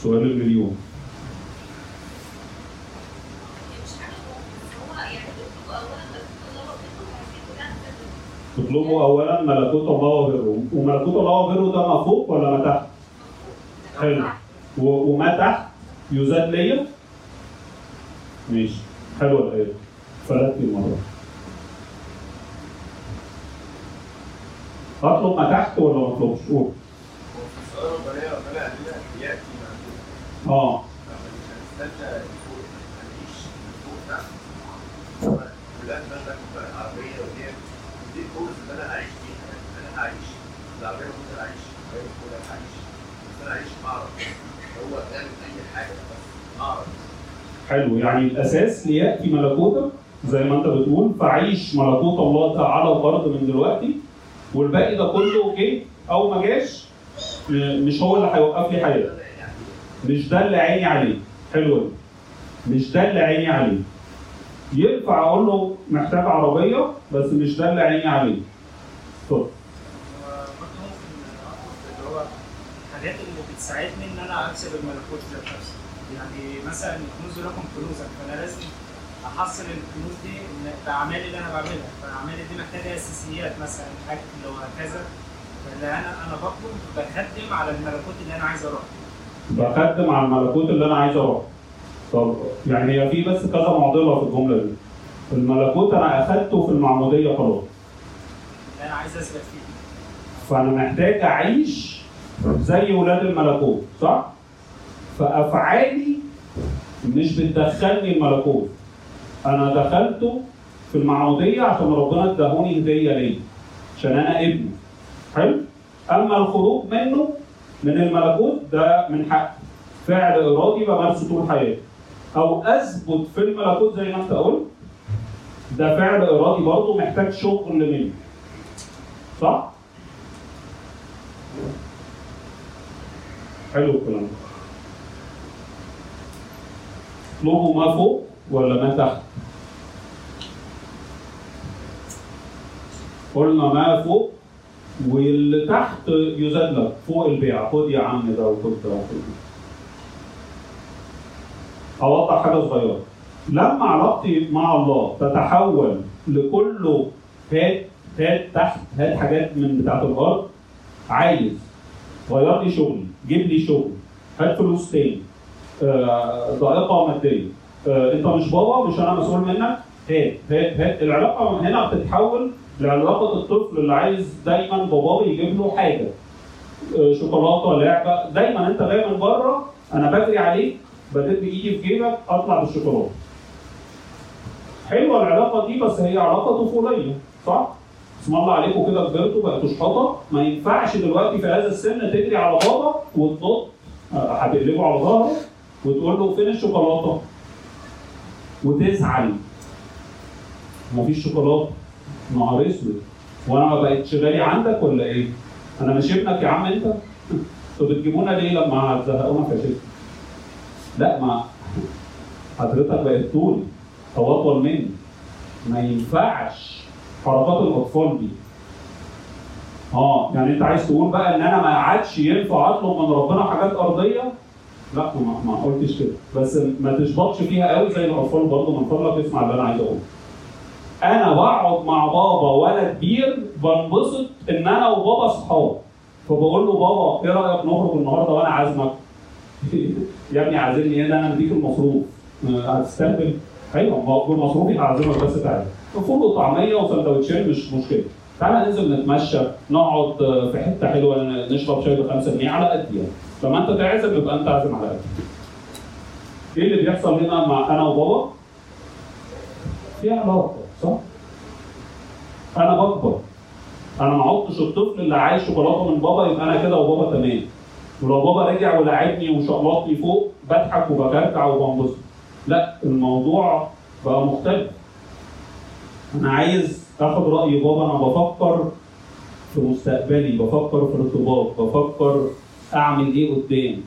سؤال المليون. اطلبوا أولا ملكوت الله وبره، وملكوت الله وبره ده ما فوق ولا ما تحت؟ حلو. وما تحت؟ يزاد ليا؟ ماشي. حلوة الايه فلت المرة. اطلب ما تحت ولا ما أطلبش؟ قول. آه هنستنى فوق هنعيش فوق تحت ولاد مثلا عربيه ودي دي الكورس اللي أنا عايش فيها أنا هعيش العربيه ممكن اعيش العربيه ممكن اعيش حلو. يعني الأساس ليأتي ملكوتك زي ما أنت بتقول فعيش ملكوت الله على الأرض من دلوقتي. والباقي ده كله جه أو ما جاش؟ مش هو اللي هيوقف لي حياتي. مش ده اللي عيني عليه. حلو. مش ده اللي عيني عليه. ينفع أقول له محتاج عربية بس مش ده اللي عيني عليه اتفضل برضه ممكن اطلب اللي هو بتساعدني إن أنا أكسب الملكوت ذات نفسه. يعني مثلا الكنوز لكم كنوزك فأنا لازم أحصل الكنوز دي من باعمالي اللي أنا بعملها. فأعمالي دي محتاجة أساسيات مثلا حاجة اللي هو كذا فاللي أنا أنا بطلب بخدم على الملكوت اللي أنا عايز أروح. بخدم على الملكوت اللي أنا عايز أروح. طب يعني هي في بس كذا معضلة في الجملة دي. الملكوت أنا أخدته في المعمودية خلاص. اللي أنا عايز أثبت فيه. فأنا محتاج أعيش زي ولاد الملكوت صح؟ فأفعالي مش بتدخلني الملكوت أنا دخلته في المعموديه عشان ربنا اداهوني هدية ليا عشان أنا ابنه حلو؟ أما الخروج منه من الملكوت ده من حق فعل إرادي بمارسه طول حياتي أو أثبت في الملكوت زي ما أنت قلت ده فعل إرادي برضه محتاج شغل مني صح؟ حلو الكلام اطلبوا ما فوق ولا ما تحت؟ قلنا ما فوق واللي تحت يزاد لك فوق البيع خد يا عم ده وخد ده وخد. أوضح حاجة صغيرة لما علاقتي مع الله تتحول لكله هات هات تحت هات حاجات من بتاعة الأرض عايز غير لي شغلي جيب لي شغل. هات فلوس تاني. آه، ضائقة مادية. آه، انت مش بابا مش أنا مسؤول منك. هات هات هات. العلاقة من هنا بتتحول لعلاقة الطفل اللي عايز دايما باباه يجيب له حاجة. آه، شوكولاتة لعبة. دايما انت جاي من بره أنا بجري عليك بديت بايدي في جيبك اطلع بالشوكولاتة. حلوة العلاقة دي بس هي علاقة طفولية صح؟ اسم الله عليكم كده كبرتوا بقيتوا شحاطه ما ينفعش دلوقتي في هذا السن تجري على بابا وتنط آه، هتقلبه على ظهره وتقول له فين الشوكولاتة؟ وتزعل مفيش شوكولاتة نهار أسود وأنا ما بقتش غالي عندك ولا إيه؟ أنا مش ابنك يا عم أنت؟ أنتوا بتجيبونا ليه لما هتزهقونا في شكل؟ لا ما حضرتك بقت طولي اطول مني ما ينفعش حركات الأطفال دي. آه يعني أنت عايز تقول بقى إن أنا ما عادش ينفع أطلب من ربنا حاجات أرضية؟ لا ما, ما قلتش كده. بس ما تشبطش فيها قوي زي الأطفال برضه من فضلك اسمع اللي أنا عايز أقوله. أنا بقعد مع بابا وأنا كبير بنبسط إن أنا وبابا اصحاب فبقول له بابا إيه رأيك نخرج النهارده وأنا عازمك؟ يا ابني عازمني إيه ده أنا مديك المصروف. آه، هتستهبل أيوه ما هو بمصروفي هعزمك بس تعالى. فول وطعميه وسندوتشين مش مشكلة. تعالى ننزل نتمشى نقعد آه، في حتة حلوة نشرب شاي ب 5 جنيه على قد يعني. لما انت تعزم يبقى انت عازم على قد. إيه اللي بيحصل هنا مع أنا وبابا؟ في علاقة صح؟ أنا بكبر. أنا ما عدتش الطفل اللي عايز شوكولاته من بابا يبقى أنا كده وبابا تمام. ولو بابا رجع ولعبني وشقلطني فوق بضحك وبكركع وبنبسط. لا الموضوع بقى مختلف. أنا عايز آخد رأي بابا. أنا بفكر في مستقبلي بفكر في الارتباط بفكر أعمل إيه قدام.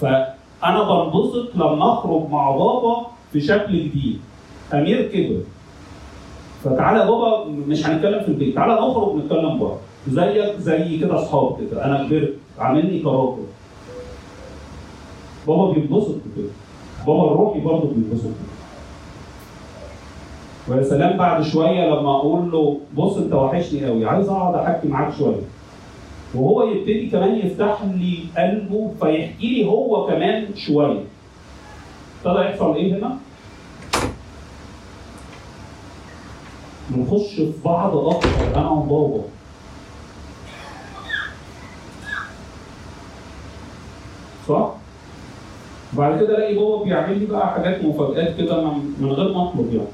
فأنا بنبسط لما أخرج مع بابا في شكل جديد. أمير كبر. فتعالى بابا مش هنتكلم في البيت. تعالى نخرج نتكلم بره. زيك زي كده أصحاب كده. أنا كبرت. عاملني كراكر بابا بيتبسط بكده. بابا الروحي برضه بيتبسط بكده. ويا سلام بعد شوية لما أقول له بص أنت وحشني قوي عايز أقعد أحكي معاك شوية وهو يبتدي كمان يفتح لي قلبه فيحكي لي هو كمان شوية ابتدى يحصل إيه هنا؟ بنخش في بعض أكتر أنا وبابا صح؟ بعد كده ألاقي بابا بيعمل لي بقى حاجات مفاجآت كده من غير ما أطلب يعني.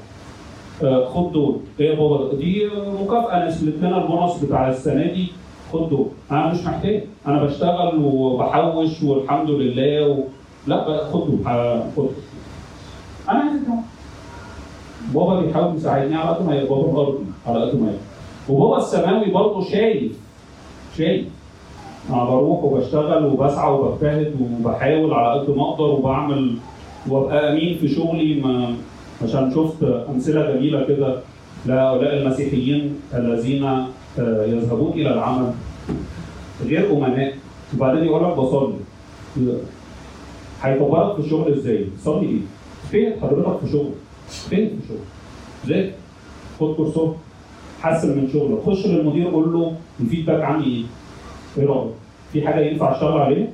آه خد دول، بابا؟ دي مكافأة نزلت لنا البونص بتاع السنة دي. خد دول، أنا مش محتاج، أنا بشتغل وبحوش والحمد لله و... لا خد دول. ه- خد. أنا عايز. بابا بيحاول يساعدني على قد ما يقدر. بابا الارضي على قد ما يقدر. وبابا السماوي برضه شايف شايف أنا بروح وبشتغل وبسعى وبجتهد وبحاول على قد ما أقدر وبعمل وأبقى أمين في شغلي. ما عشان شفت أمثلة جميلة كده لهؤلاء المسيحيين الذين آه، يذهبون إلى العمل غير أمناء وبعدين يقول لك بصلي هيكبرك في الشغل إزاي؟ صلي إيه؟ فين حضرتك في شغل؟ فين في الشغل؟ ذاكر خد كورسات حسن من شغلك خش للمدير قول له ال feedback عندي إيه؟ إيه رأيك؟ في حاجة ينفع أشتغل عليها؟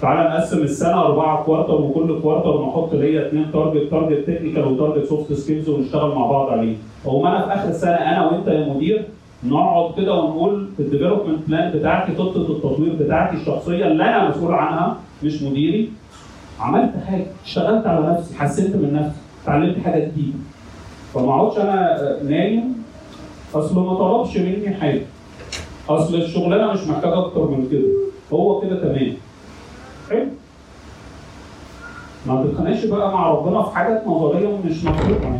تعالى نقسم السنة أربعة quarter وكل quarter نحط ليا اثنين target target technical و target soft skills ونشتغل مع بعض عليه. اقوم أنا في آخر السنة أنا وأنت يا مدير نقعد كده ونقول ال development plan بتاعتي خطة التطوير بتاعتي الشخصية اللي أنا مسؤول عنها مش مديري. عملت حاجة اشتغلت على نفسي حسنت من نفسي اتعلمت حاجة جديدة. فما أقعدش أنا نايم أصل ما طلبش مني حاجة. أصل الشغلانة مش محتاجة أكتر من كده. هو كده تمام. حلو ما تتخانقش بقى مع ربنا في حاجات نظرية مش مطلوبة يعني.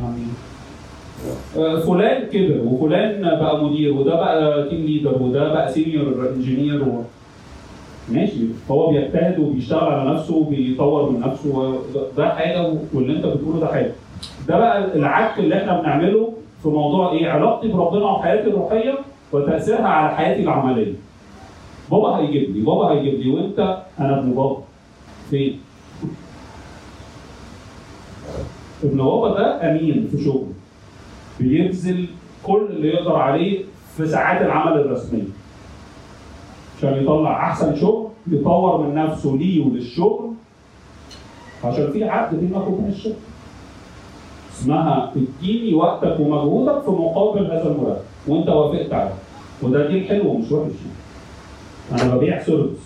آه، فلان كبر وفلان بقى مدير وده بقى team leader وده بقى senior engineer و... ماشي. هو بيجتهد وبيشتغل على نفسه وبيطور من نفسه ده حاجة واللي انت بتقوله ده حاجة. ده بقى العك اللي إحنا بنعمله في موضوع إيه؟ علاقتي بربنا وحياتي الروحية وتأثيرها على حياتي العملية. بابا هيجيب لي بابا هيجيب لي وانت؟ أنا ابن بابا. فين؟ ابن بابا ده امين في شغله. بيبذل كل اللي يقدر عليه في ساعات العمل الرسمية. عشان يطلع احسن شغل يطور من نفسه ليه وللشغل. عشان في عقد بينك وبين الشغل اسمها اديني وقتك ومجهودك في مقابل هذا المرتب. وانت وافقت عليه. وده دي الحلو مش وحش. أنا ببيع service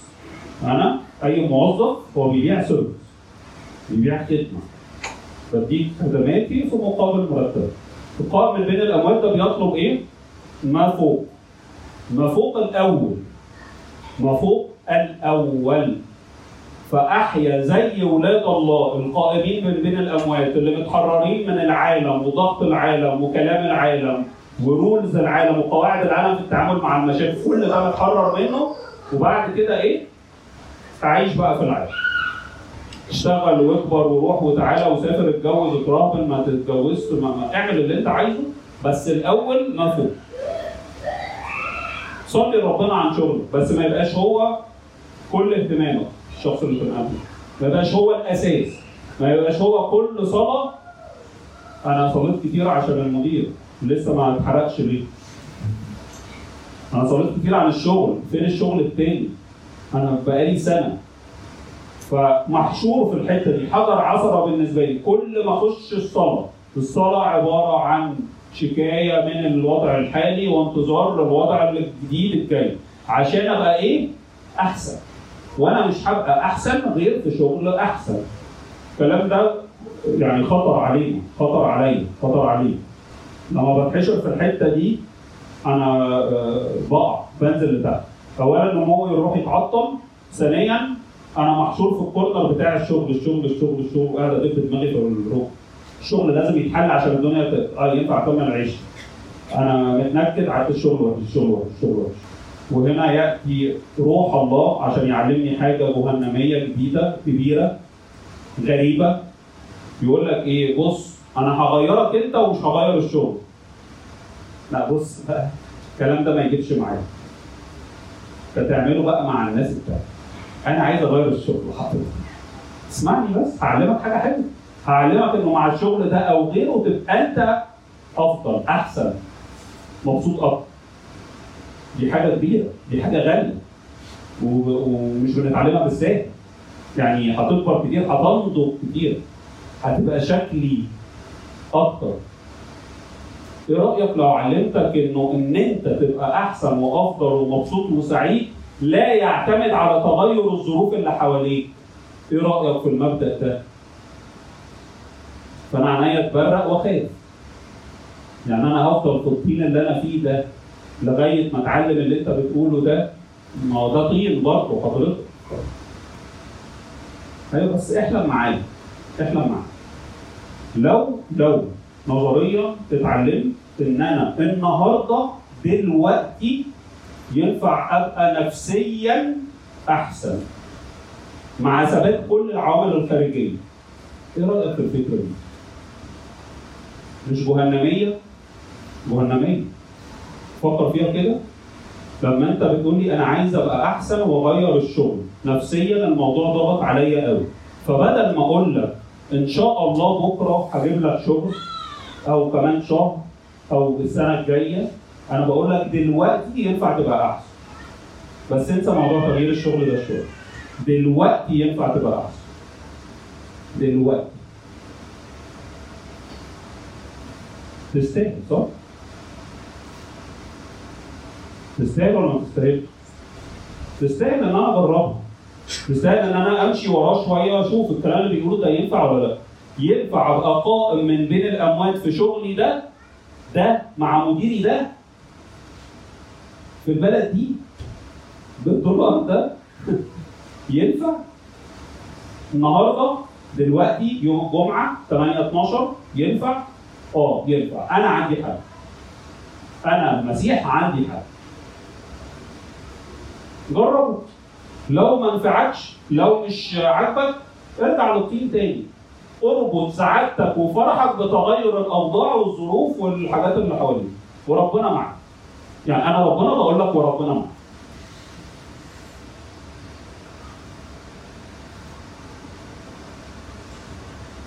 أنا اي موظف هو بيبيع service بيبيع خدمه بديك خدماتي في مقابل مرتب القائم بين الاموال ده بيطلب إيه؟ ما فوق ما فوق الأول ما فوق الأول فاحيا زي ولاد الله القائمين من بين الاموات اللي متحررين من العالم وضغط العالم وكلام العالم ورولز العالم وقواعد العالم في التعامل مع المشاكل. كل ده متحرر منه وبعد كده إيه؟ تعيش بقى في العالم اشتغل واكبر وروح وتعالى وسافر اتجوز اترهبن ما تتجوزش ما, ما اعمل اللي انت عايزه بس الأول فوق. صلي ربنا عن شغلك بس ما يبقاش هو كل اهتمامك الشخص اللي بتنقابله ما يبقاش هو الأساس. ما يبقاش هو كل صلاة. أنا صليت كتير عشان المدير لسه ما اتحرقش ليه أنا صليت كتير عن الشغل. فين الشغل التاني؟ أنا بقالي سنة. فمحشور في الحتة دي. حجر عثرة بالنسبة لي. كل ما أخش الصلاة الصلاة عبارة عن شكاية من الوضع الحالي وانتظار للوضع الجديد الجاي. عشان أبقى إيه؟ أحسن. وأنا مش هبقى أحسن غير في شغل أحسن. الكلام ده يعني خطر علينا. خطر عليا. خطر عليا لما بتحشر في الحتة دي أنا آه، بقع بنزل لتحت. اولا نموي الروح يتعطل ثانيا أنا محشور في الكورنر بتاع الشغل الشغل الشغل الشغل وقاعد ادب دماغي في الروح الشغل لازم يتحل عشان الدنيا. آه ينفع اكمل العيش. أنا متنكد على الشغل وحش الشغل وحش الشغل وحش. وهنا يأتي روح الله عشان يعلمني حاجة جهنمية جديدة كبيرة غريبة. يقول لك إيه؟ بص أنا هغيرك أنت ومش هغير الشغل. لا بص بقى الكلام ده ما يجيبش معايا. فتعمله بقى مع الناس بتاعتك أنا عايز أغير الشغل حضرتك اسمعني بس هعلمك حاجة حلوة. هعلمك إنه مع الشغل ده أو غيره تبقى أنت أفضل أحسن مبسوط أكتر. دي حاجة كبيرة دي حاجة غالية. ومش بنتعلمها بالساهل يعني هتكبر كتير هتنضج كتير. هتبقى شكلي أكتر. إيه رايك لو علمتك انه ان انت تبقى احسن وأفضل ومبسوط وسعيد لا يعتمد على تغير الظروف اللي حواليك إيه رأيك في المبدأ ده؟ فانا عينيا تبرق واخاف يعني أنا هفضل في الطين اللي أنا فيه ده لغاية ما أتعلم اللي أنت بتقوله ده؟ ما هو ده طين برضه حضرتك. أيوه بس احلم معايا احلم معايا لو لو نظريا اتعلمت ان أنا النهارده دلوقتي ينفع أبقى نفسيا أحسن. مع ثبات كل العوامل الخارجية. إيه رأيك في الفكرة دي؟ مش جهنمية؟ جهنمية. فكر فيها كده. لما أنت بتقول لي أنا عايز أبقى أحسن وأغير الشغل نفسيا الموضوع ضغط عليا قوي فبدل ما أقول لك إن شاء الله بكرة هجيب لك شغل أو كمان شهر أو السنة الجاية أنا بقول لك دلوقتي ينفع تبقى أحسن. بس انسى موضوع تغيير الشغل ده شوية. دلوقتي ينفع تبقى أحسن. دلوقتي. تستاهل صح؟ تستاهل ولا ما تستاهلش؟ تستاهل إن أنا أجربها. تستاهل إن أنا أمشي وراه شوية وأشوف الكلام اللي بيقوله ده ينفع ولا لأ. ينفع أبقى قائم من بين الاموات في شغلي ده ده مع مديري ده في البلد دي بالدولار ده ينفع؟ النهارده دلوقتي يوم الجمعة 8 12 ينفع؟ آه ينفع. أنا عندي حل أنا المسيح عندي حل جربه. لو ما نفعكش لو مش عاجبك ارجع للطين تاني. اربط سعادتك وفرحك بتغير الأوضاع والظروف والحاجات اللي حواليك. وربنا معك يعني أنا ربنا بقول لك وربنا معك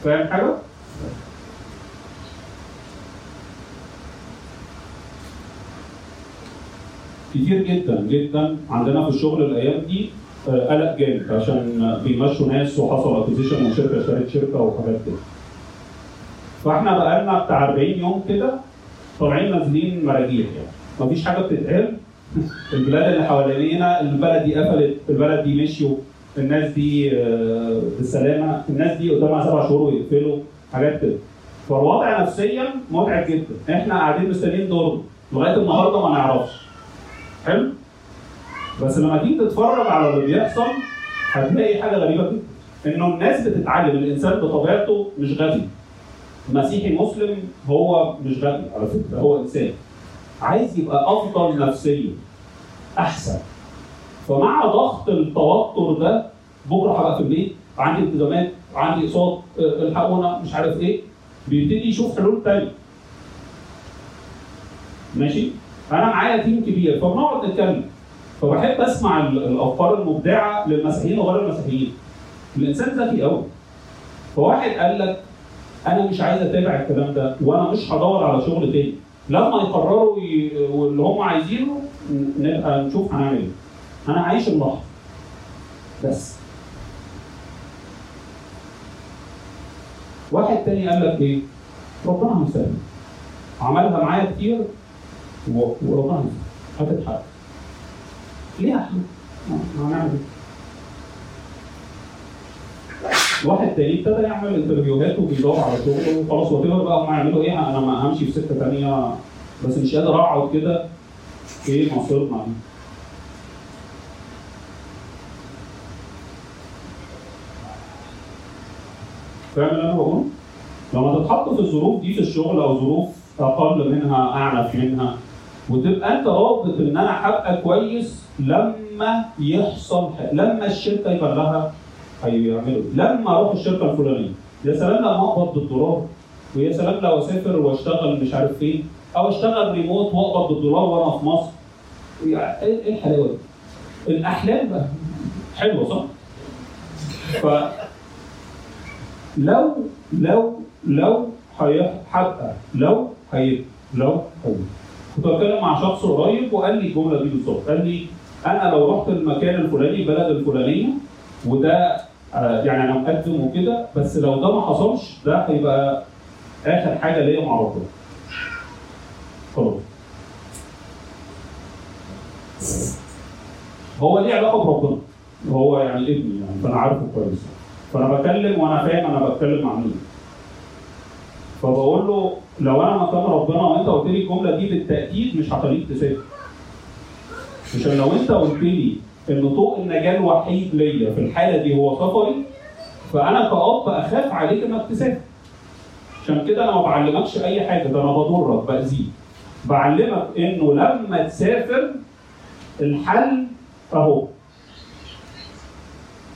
فاهم حاجة؟ كتير جدا جدا عندنا في الشغل الأيام دي قلق جامد عشان بيمشوا ناس وحصل acquisition وشركه اشترت شركة وحاجات كده. فاحنا بقالنا بتاع 40 يوم كده طالعين نازلين مراجيح يعني. مفيش حاجة بتتقال. البلاد اللي حوالينا البلد دي قفلت البلد دي مشيوا الناس دي آه، بالسلامة الناس دي قدامها سبع شهور ويقفلوا حاجات كده. فالوضع نفسيا متعب جدا. إحنا قاعدين مستنيين دورنا لغاية النهارده ما نعرفش. حلو؟ بس لما تيجي تتفرج على اللي بيحصل هتلاقي حاجة غريبة جدا. إنه الناس بتتعلم الإنسان بطبيعته مش غبي. مسيحي مسلم هو مش غبي على فكرة هو إنسان. عايز يبقى أفضل نفسيا أحسن. فمع ضغط التوتر ده بكرة هبقى في البيت عندي التزامات عندي أقساط آه، الحقونا مش عارف إيه بيبتدي يشوف حلول تانية. ماشي؟ أنا معايا تيم كبير فبنقعد نتكلم. فبحب أسمع ال- الأفكار المبدعة للمسيحيين وغير المسيحيين. الإنسان ذكي قوي فواحد قال لك أنا مش عايز أتابع الكلام ده وأنا مش هدور على شغل تاني. لما يقرروا. واللي هم عايزينه نبقى نشوف هنعمل إيه. أنا عايش اللحظه بس. واحد تاني قال لك إيه؟ ربنا هيسهل. عملها معايا كتير وربنا هيسهل. هتتحقق ليه يا أحمد؟ هنعمل؟ واحد تاني ابتدى يعمل interviewهات وبيدور على شغل وخلاص what بقى هم يعملوا إيه أنا ما همشي في سكة تانية بس مش قادر أقعد كده إيه مصيرنا دي فاهم اللي أنا بقوله؟ لما تتحط في الظروف دي في الشغل أو ظروف أقل منها اعنف منها وتبقى انت رابط ان أنا هبقى كويس لما يحصل لما الشركة يبقى لها هيعملوا لما أروح الشركة الفلانية. يا سلام لما أقبض بالدولار ويا سلام لو أسافر وأشتغل مش عارف فين أو أشتغل ريموت وأقبض بالدولار وأنا في مصر. يعني إيه إيه الحلاوة دي؟ الأحلام بقى. حلوة صح؟ ف لو لو لو هي- هبقى لو هيبقى لو هيبقى كنت بتكلم مع شخص قريب وقال لي الجملة دي بالظبط قال لي أنا لو رحت المكان الفلاني البلد الفلانية وده آه، يعني أنا مقدم وكده بس لو ده ما حصلش ده هيبقى آخر حاجة ليا مع ربنا. خلاص. هو ليه علاقة بربنا؟ هو يعني ابني يعني فأنا عارفه كويس. فأنا بكلم وأنا فاهم أنا بتكلم مع مين. فبقول له لو أنا مكان ربنا وأنت قلت لي الجملة دي بالتأكيد مش هخليك تسافر عشان لو أنت قلت لي إن طوق النجاة الوحيد ليا في الحالة دي هو سفري فأنا كأب أخاف عليك إنك تسافر. عشان كده أنا ما بعلمكش أي حاجة ده أنا بضرك بأذيك. بعلمك إنه لما تسافر الحل أهو.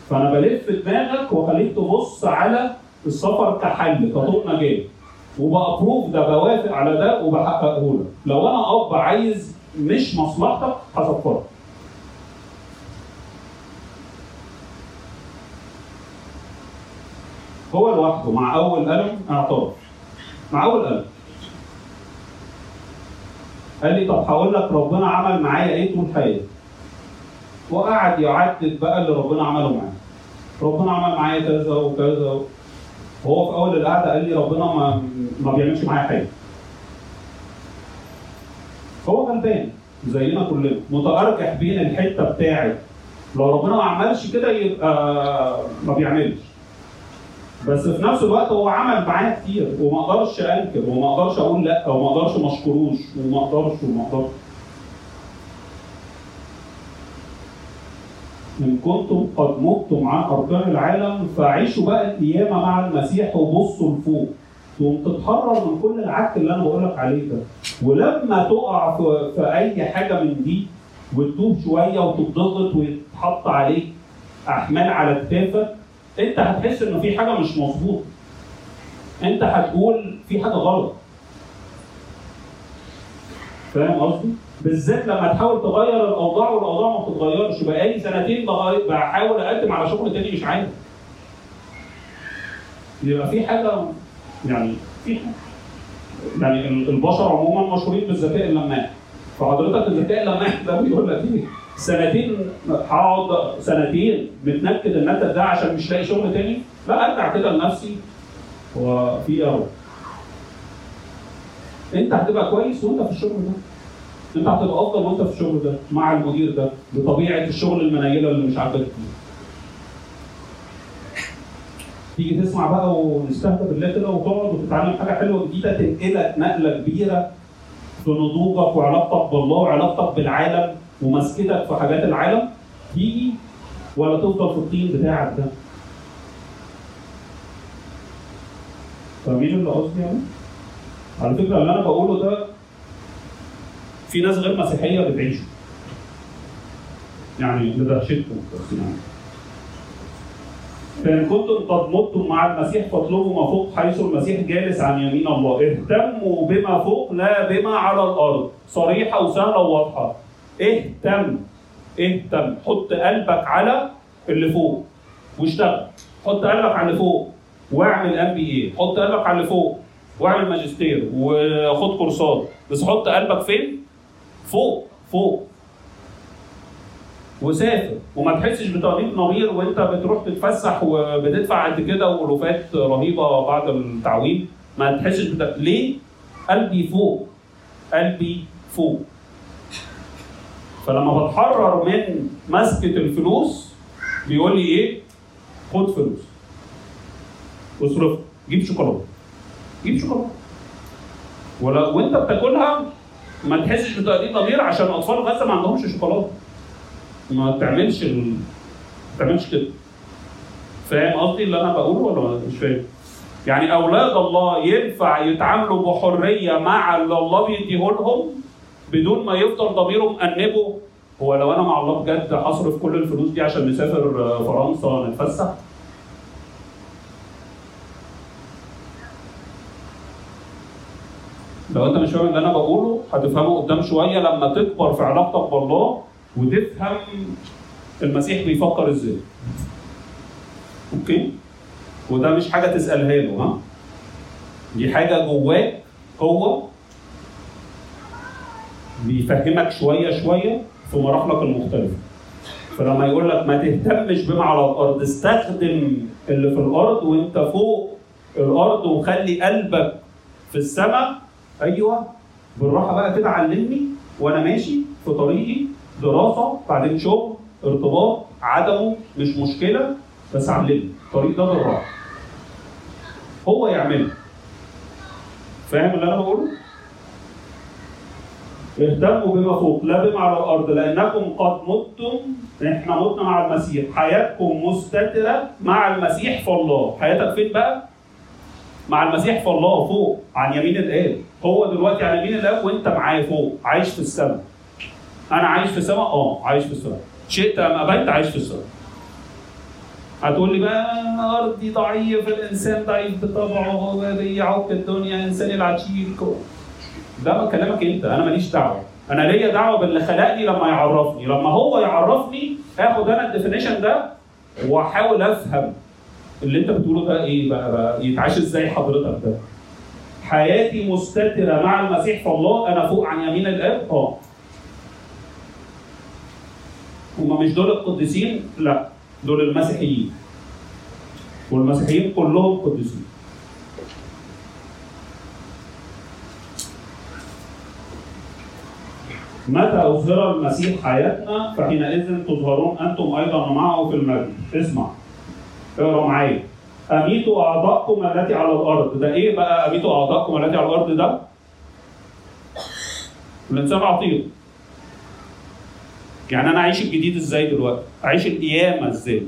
فأنا بلف دماغك وأخليك تبص على السفر كحل كطوق نجاة. وبأبروف ده بوافق على ده وبحققه لك لو أنا أب عايز مش مصلحتك هسفرك هو لوحده مع أول قلم اعترف مع أول قلم. قال لي طب هقول لك ربنا عمل معايا إيه طول حياتي وقعد يعدد بقى اللي ربنا عمله معاه ربنا عمل معايا كذا وكذا هو في أول القعدة قال لي ربنا ما ما بيعملش معايا حاجة. هو غلبان زينا كلنا متأرجح بين الحتة بتاعت لو ربنا ما عملش كده يبقى ما بيعملش. بس في نفس الوقت هو عمل معايا كتير وما أقدرش أنكر وما أقدرش أقول لأ وما أقدرش ما أشكروش وما أقدرش وما أقدرش. إن كنتم قد متم عن أركان العالم فعيشوا بقى القيامة مع المسيح وبصوا لفوق. تقوم تتحرر من كل العك اللي أنا بقول لك عليه ده. ولما تقع في, في أي حاجة من دي وتتوب شوية وتتضغط ويتحط عليك أحمال على كتافك أنت هتحس إن في حاجة مش مظبوطة. أنت هتقول في حاجة غلط. فاهم قصدي؟ بالذات لما تحاول تغير الأوضاع والأوضاع ما بتتغيرش. بقالي سنتين بحاول أقدم على شغل تاني مش عارف. يبقى في حاجة يعني في حاجة. يعني ال- البشر عموما مشهورين بالذكاء اللماح. فحضرتك الذكاء اللماح ده بيقول لك إيه؟ سنتين هقعد سنتين متنكد النكد ده عشان مش لاقي شغل تاني؟ لا أرجع كده لنفسي وفي اهو أنت هتبقى كويس وأنت في الشغل ده. انت هتبقى افضل وانت في الشغل ده مع المدير ده بطبيعة الشغل المنيلة اللي مش عاجبك. تيجي تسمع بقى ونستهدى بالله كده وتقعد وتتعلم حاجة حلوة جديدة تنقلك نقلة كبيرة في نضوجك وعلاقتك بالله وعلاقتك بالعالم ومسكتك في حاجات العالم تيجي ولا تفضل في الطين بتاعك ده. فاهمين اللي قصدي يعني؟ على فكرة اللي أنا بقوله ده في ناس غير مسيحية بتعيشه. يعني لدهشتكم يعني. فإن كنتم قد متم مع المسيح فاطلبوا ما فوق حيث المسيح جالس عن يمين الله، اهتموا بما فوق لا بما على الأرض، صريحة وسهلة وواضحة. اهتم. اهتم، حط قلبك على اللي فوق. واشتغل، حط قلبك على اللي فوق. واعمل ام بي اي، حط قلبك على اللي فوق. واعمل ماجستير. وخد كورسات، بس حط قلبك فين؟ فوق فوق. وسافر وما تحسش بتأنيب ضمير وانت بتروح تتفسح وبتدفع قد كده والوفات رهيبة بعد التعويم. ما تحسش بت... ليه؟ قلبي فوق. قلبي فوق. فلما بتحرر من مسكة الفلوس بيقول لي إيه؟ خد فلوس. واصرفها جيب شوكولاتة. جيب شوكولاتة. ولو وانت بتاكلها ما تحسش بتأنيب ضمير عشان أطفال غزه ما عندهمش شوكولاتة. ما تعملش ال... ما تعملش كده. فاهم قصدي اللي أنا بقوله ولا مش فاهم؟ يعني أولاد الله ينفع يتعاملوا بحرية مع اللي الله بيديه لهم بدون ما يفضل ضميرهم مأنبه هو لو أنا مع الله بجد هصرف كل الفلوس دي عشان نسافر آه، فرنسا نتفسح؟ لو انت مش فاهم اللي أنا بقوله هتفهمه قدام شوية لما تكبر في علاقتك بالله وتفهم المسيح بيفكر إزاي. أوكي؟ وده مش حاجة تسألها له ها؟ دي حاجة جواك هو بيفهمك شوية شوية في مراحلك المختلفة. فلما يقول لك ما تهتمش بما على الأرض استخدم اللي في الأرض وأنت فوق الأرض وخلي قلبك في السماء أيوه بالراحة بقى كده علمني وأنا ماشي في طريقي دراسة بعدين شغل ارتباط عدمه مش مشكلة بس علمني. الطريق ده بالراحة. هو يعمله. فاهم اللي أنا بقوله؟ اهتموا بما فوق لا بما على الأرض لأنكم قد متم إحنا متنا مع المسيح. حياتكم مستترة مع المسيح في الله. حياتك فين بقى؟ مع المسيح في الله فوق عن يمين الآب. هو دلوقتي عن يمين الآب وانت معاه فوق. عايش في السماء. أنا عايش في السماء؟ آه عايش في السماء. شئت أم أبيت؟ عايش في السماء. هتقول لي بقى أرضي ضعيف الإنسان ضعيف بطبعه بيعوق الدنيا إنسان العتيق ده كلامك أنت. أنا ماليش دعوة. أنا ليا دعوة باللي خلقني لما يعرفني. لما هو يعرفني آخد أنا الديفينيشن ده وأحاول أفهم. اللي انت بتقوله ده إيه بقى, بقى يتعاش إزاي حضرتك ده؟ حياتي مستترة مع المسيح في الله أنا فوق عن يمين الآب؟ آه. هم مش دول القديسين؟ لا دول المسيحيين. والمسيحيين كلهم قديسين. متى أظهر المسيح حياتنا؟ فحينئذ تظهرون أنتم أيضا معه في المجد. اسمع. اقرا معايا أميتوا أعضاءكم التي على الأرض ده إيه بقى أميتوا أعضاءكم التي على الأرض ده؟ الإنسان عطيق يعني أنا أعيش الجديد إزاي دلوقتي؟ أعيش القيامة إزاي؟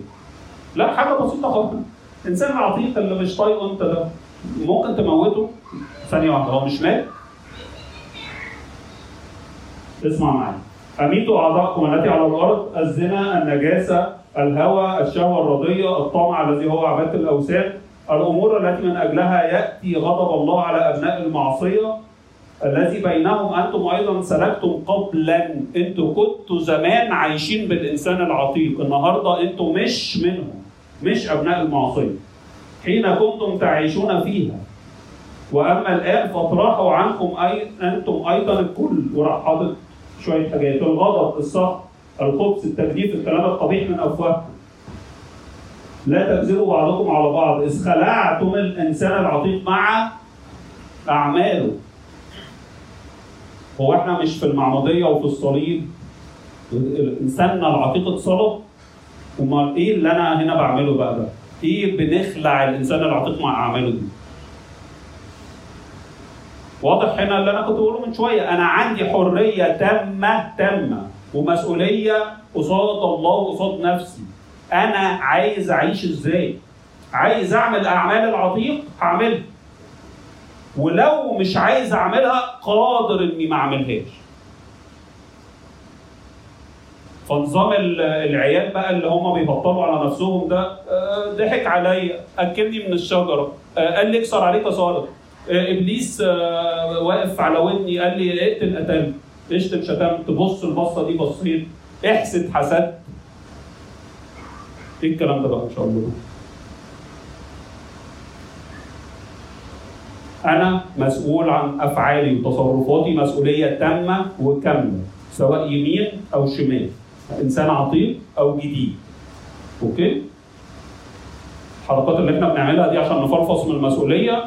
لا حاجة بسيطة خالص الإنسان العتيق اللي مش طايقه أنت ده ممكن تموته ثانية واحدة هو مش مات؟ اسمع معايا أميتوا أعضاءكم التي على الأرض الزنا النجاسة الهوى الشهوة الرضية الطمع الذي هو عبادة الأوثان. الأمور التي من أجلها يأتي غضب الله على أبناء المعصية. الذي بينهم أنتم أيضا سلكتم قبلا. أنتم كنتوا زمان عايشين بالإنسان العتيق. النهاردة أنتم مش منهم مش أبناء المعصية. حين كنتم تعيشون فيها. وأما الآن فاطرحوا عنكم أي أنتم أيضا الكل. وراح حاطط شوية حاجات. الغضب السخط الخبث التجديف الكلام القبيح من افواهكم لا تكذبوا بعضكم على بعض. إذ خلعتم الإنسان العتيق مع أعماله. هو إحنا مش في المعموديه وفي الصليب. الإنسان العتيق اتصلب. أمال إيه اللي أنا هنا بعمله بقى ده؟ إيه بنخلع الإنسان العتيق مع أعماله دي؟ واضح هنا اللي أنا كنت بقوله من شوية. أنا عندي حرية تامة تامة. ومسؤولية قصاد الله وقصاد نفسي. أنا عايز أعيش إزاي؟ عايز أعمل أعمال العتيق؟ هعملها. ولو مش عايز أعملها قادر إني ما أعملهاش. فنظام ال- العيال بقى اللي هم بيبطلوا على نفسهم ده آه، ضحك عليا. أكلني من الشجرة. آه، قال لي اكسر عليك صارت آه، إبليس واقف على ودني. قال لي اقتل قتلت اشتم شتمت بص البصة دي بصيت احسد حسدت إيه الكلام ده بقى إن شاء الله؟ أنا مسؤول عن أفعالي وتصرفاتي مسؤولية تامة وكاملة سواء يمين أو شمال إنسان عتيق أو جديد. أوكي؟ الحركات اللي إحنا بنعملها دي عشان نفلفص من المسؤولية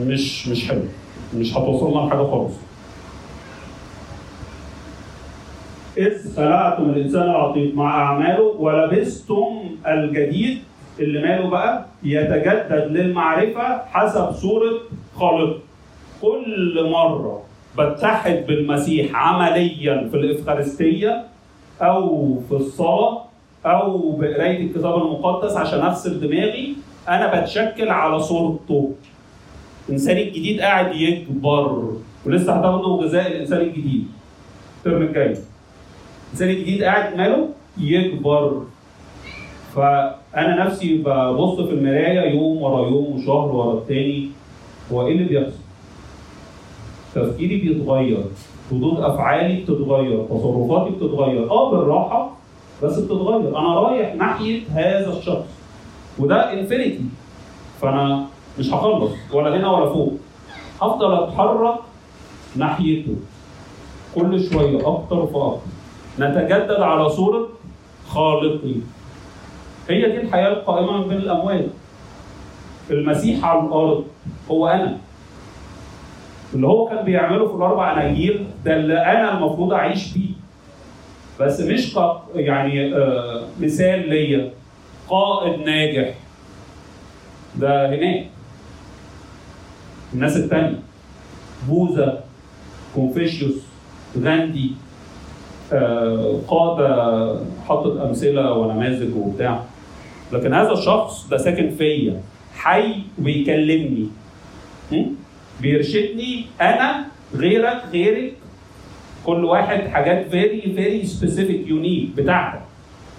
مش مش حلو مش هتوصلنا لحاجة خالص. إذ خلقتم الإنسان العتيق مع أعماله ولبستم الجديد اللي ماله بقى يتجدد للمعرفة حسب صورة خالق. كل مرة بتحد بالمسيح عمليا في الإفخارستية أو في الصلاة أو بقراية الكتاب المقدس عشان أغسل دماغي أنا بتشكل على صورته. الإنسان الجديد قاعد يكبر ولسه هتاخدوا غذاء الإنسان الجديد. الترم الجاي. الانسان الجديد قاعد ماله؟ يكبر. فأنا نفسي ببص في المراية يوم ورا يوم وشهر ورا التاني هو إيه اللي بيحصل؟ تفكيري بيتغير ردود أفعالي بتتغير تصرفاتي بتتغير آه بالراحة بس بتتغير. أنا رايح ناحية هذا الشخص وده انفينيتي فأنا مش هخلص ولا هنا ولا فوق. هفضل أتحرك ناحيته كل شوية أكتر فأكتر. نتجدد على صورة خالقي. هي دي الحياة القائمة من بين الأموات المسيح على الأرض هو أنا. اللي هو كان بيعمله في الأربع أناجيل ده اللي أنا المفروض أعيش بيه. بس مش يعني آه مثال ليا. قائد ناجح. ده هناك. الناس التانية. بوذا كونفوشيوس غاندي. قادة حطت أمثلة ونماذج وبتاع. لكن هذا الشخص ده ساكن فيا. حي وبيكلمني م? بيرشدني أنا غيرك غيرك. كل واحد حاجات very very specific unique بتاعتك.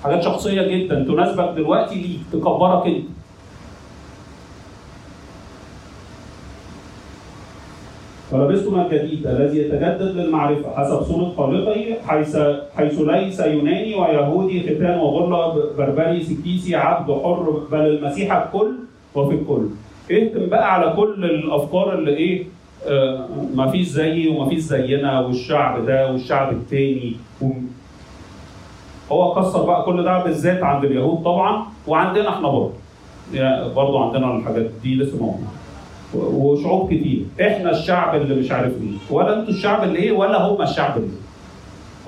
حاجات شخصية جدا تناسبك دلوقتي ليك تكبرك انت. فلبستم الجديد الذي يتجدد للمعرفة حسب صورة خالقه حيث حيث ليس يوناني ويهودي ختان وغرلة بربري سكيثي عبد حر بل المسيح الكل وفي الكل. اهتم بقى على كل الأفكار اللي إيه آه ما فيش زيي وما فيش زينا والشعب ده والشعب التاني. و... هو كسر بقى كل ده بالذات عند اليهود طبعا وعندنا إحنا برضه. يعني برضه عندنا الحاجات دي لسه موجودة. وشعوب كتير. إحنا الشعب اللي مش عارف إيه ولا أنتوا الشعب اللي إيه ولا هم الشعب اللي إيه.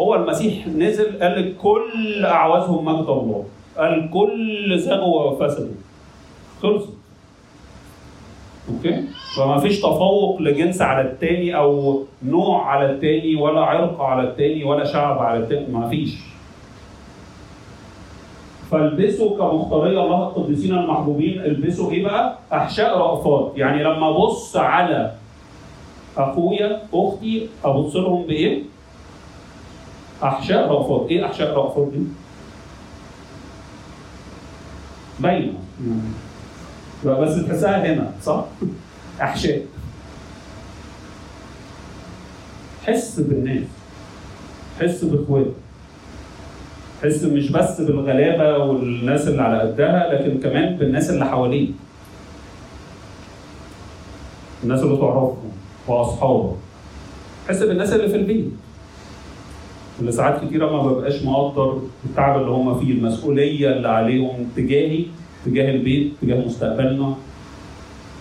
هو المسيح نزل قال كل أعوازهم مجد الله. قال كل زغوا وفسدوا خلصت. أوكي؟ فما فيش تفوق لجنس على التاني أو نوع على التاني ولا عرق على التاني ولا شعب على التاني. ما فيش. فالبسوا كمختاري الله القديسين المحبوبين البسوا إيه بقى؟ أحشاء رأفات يعني لما أبص على أخويا أختي أبص لهم بإيه؟ أحشاء رأفات إيه أحشاء رأفات دي؟ باينه بس تحسها هنا صح؟ أحشاء حس بالناس حس باخواتك حس مش بس بالغلابة والناس اللي على قدها لكن كمان بالناس اللي حواليك الناس اللي تعرفهم واصحابك حس بالناس اللي في البيت. اللي ساعات كتيرة ما ببقاش مقدر التعب اللي هم فيه المسؤولية اللي عليهم تجاهي تجاه البيت تجاه مستقبلنا.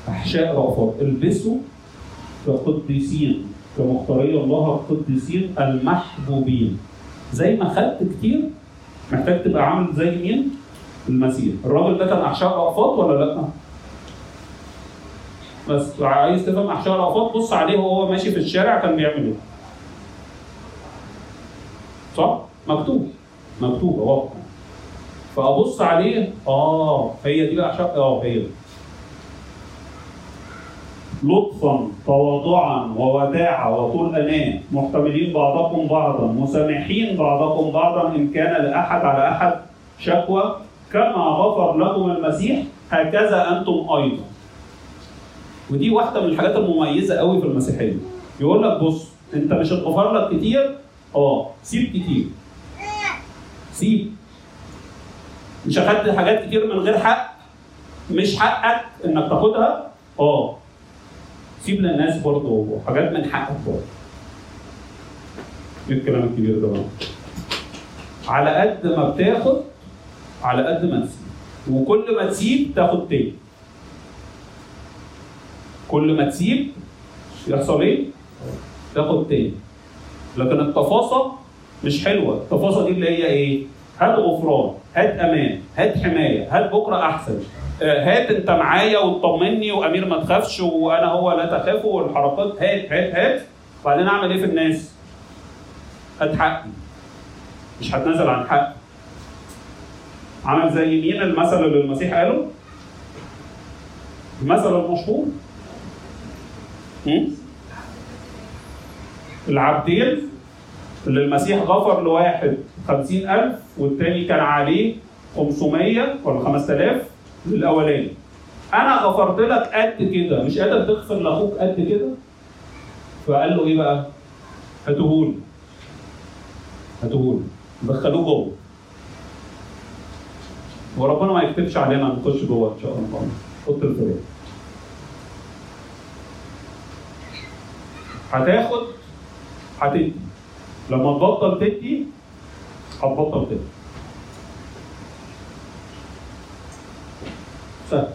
أحشاء رأفات البسوا كقديسين كمختاري الله القديسين المحبوبين. زي ما خدت كتير محتاج تبقى عامل زي مين؟ المسيح الراجل ده كان أحشاء رأفات ولا لأ؟ بس عايز تفهم أحشاء رأفات بص عليه وهو ماشي في الشارع كان بيعمل إيه؟ صح؟ مكتوب مكتوب واضحة فأبص عليه آه هي دي بقى أحشاء آه هي دي لطفا تواضعا ووداعا وطول أناة محتملين بعضكم بعضا مسامحين بعضكم بعضا إن كان لأحد على أحد شكوى. كما غفر لكم المسيح هكذا أنتم أيضا. ودي واحدة من الحاجات المميزة قوي في المسيحية. يقول لك بص أنت مش اتغفر لك كتير. آه سيب كتير. سيب. مش اخدت حاجات كتير من غير حق. مش حقك إنك تاخدها. آه. سيب للناس برضه حاجات من حقك برضه إيه الكلام الكبير ده بقى؟ على قد ما بتاخد على قد ما تسيب. وكل ما تسيب تاخد تاني. كل ما تسيب يحصل إيه؟ تاخد تاني. لكن التفاصة مش حلوة. التفاصة دي اللي هي إيه؟ هات غفران هات أمان هات حماية هات بكرة أحسن. هات انت معايا وتطمني وامير ما تخافش وأنا هو لا تخافوا والحركات هات هات هات. وبعدين اعمل إيه في الناس؟ هات حقي. مش هتنازل عن حقي. عمل زي مين المثل اللي المسيح قاله؟ المثل المشهور؟ العبدين اللي المسيح غفر لواحد خمسين ألف والتاني كان عليه 500 ولا 5000 للأولاني. أنا غفرت لك قد كده. مش قادر تغفر لأخوك قد كده؟ فقال له إيه بقى؟ هاتهولي. هاتهولي. دخلوه جوه. وربنا ما يكتبش علينا نخش جوه إن شاء الله. اوضه الفراق هتاخد هتدي. لما تبطل تدي هتبطل تدي. سهل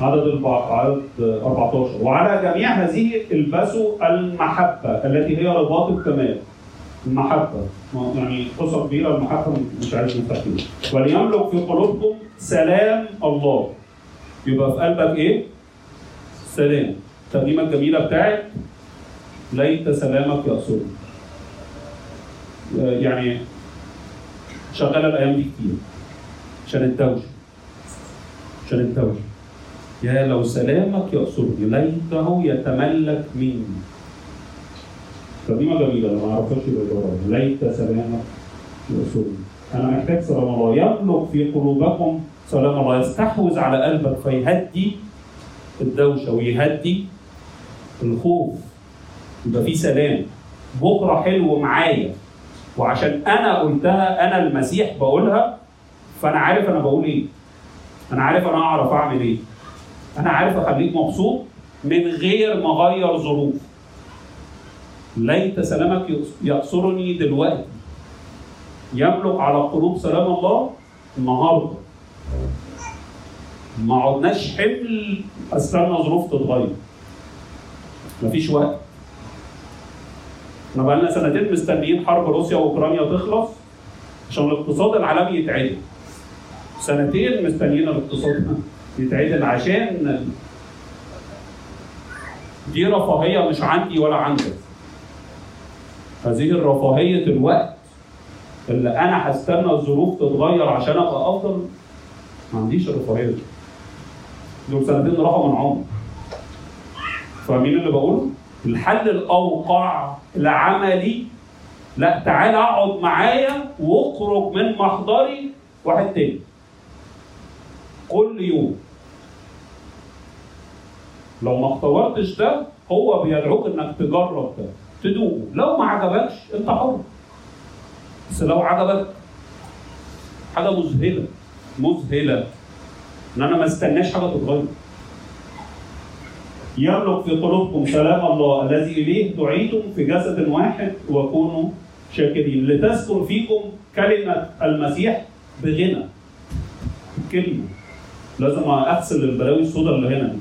عدد عدد 14 وعلى جميع هذه البسوا المحبة التي هي رباط الكمال. المحبة. يعني قصة كبيرة المحبة مش عايز نفتح فيها وليملك في قلوبكم سلام الله. يبقى في قلبك إيه؟ سلام. الترجمة الجميلة بتاعت ليت سلامك يأسرني آه، يعني شغالة الأيام دي كتير. عشان الدوشة. عشان الدوشة. يا لو سلامك يأسرني ليته يتملك مني. ترجمة جميلة أنا ما أعرفهاش يبقى. ليت سلامك يأسرني أنا محتاج سلام الله. يملك في قلوبكم سلام الله. يستحوذ على قلبك فيهدي الدوشة ويهدي الخوف. يبقى في سلام. بكرة حلو معايا. وعشان أنا قلتها أنا المسيح بقولها فأنا عارف أنا بقول إيه. أنا عارف أنا أعرف أعمل إيه. أنا عارف أخليك مبسوط من غير ما أغير ظروف. ليت سلامك يأسرني دلوقتي. يملك على القلوب سلام الله النهارده. ما عدناش حمل استنى ظروف تتغير. مفيش وقت. إحنا بقالنا سنتين مستنيين حرب روسيا وأوكرانيا تخلص عشان الاقتصاد العالمي يتعدل. سنتين مستنيين الاقتصاد يتعدل عشان دي رفاهية مش عندي ولا عندك. هذه الرفاهية الوقت اللي أنا هستنى الظروف تتغير عشان أبقى أفضل ما عنديش الرفاهية دي. دول سنتين راحوا من عمري فاهمين اللي بقوله؟ الحل الأوقع العملي لا تعال أقعد معايا واخرج من محضري. واحد تاني. كل يوم. لو ما اختبرتش ده هو بيدعوك إنك تجرب ده. تدوقه. لو ما عجبكش أنت حر. بس لو عجبك حاجة مذهلة. مذهلة. إن أنا ما استناش حاجة تتغير. يملك في قلوبكم سلام الله الذي إليه دعيتم في جسد واحد وكونوا شاكرين. لتسكن فيكم كلمة المسيح بغنى. كلمة. لازم أغسل البلاوي السوداء اللي هنا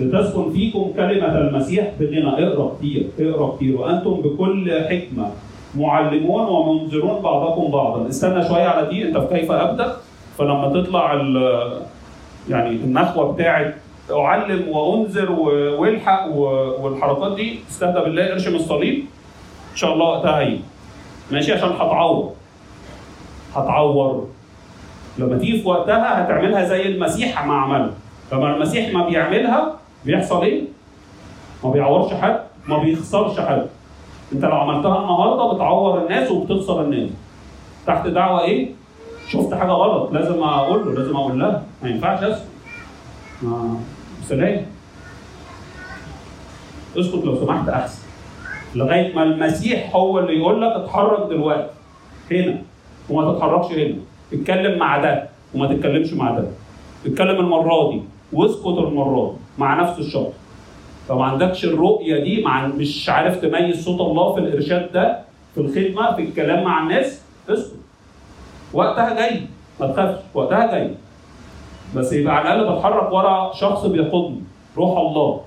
لتسكن فيكم كلمة المسيح بغنى. اقرأ كتير اقرأ كتير. وأنتم بكل حكمة معلمون ومنذرون بعضكم بعضا. استنى شوية على دي أنت في كيف أبدأ؟ فلما تطلع يعني النخوة بتاعت أعلم وأنذر وألحق والحركات دي. استهدى بالله ارشم الصليب إن شاء الله وقتها هيجي. ماشي عشان هتعور هتعور لما تيجي في وقتها هتعملها زي المسيح ما عملها لما المسيح ما بيعملها بيحصل إيه؟ ما بيعورش حد ما بيخسرش حد. أنت لو عملتها النهارده بتعور الناس وبتخسر الناس. تحت دعوة إيه؟ شفت حاجة غلط لازم أقول له لازم أقول لها. ما ينفعش أسكت. سلام اسكت لو سمحت أحسن. لغاية ما المسيح هو اللي يقول لك اتحرك دلوقتي هنا. وما تتحركش هنا. اتكلم مع ده وما تتكلمش مع ده. اتكلم المرة دي واسكت المرة دي مع نفس الشخص. لو ما عندكش الرؤية دي مع مش عارف تميز صوت الله في الإرشاد ده في الخدمة في الكلام مع الناس اسكت. وقتها جاي. ما تخافش وقتها جاي. بس يبقى على الأقل بتحرك ورا شخص بيقودني. روح الله.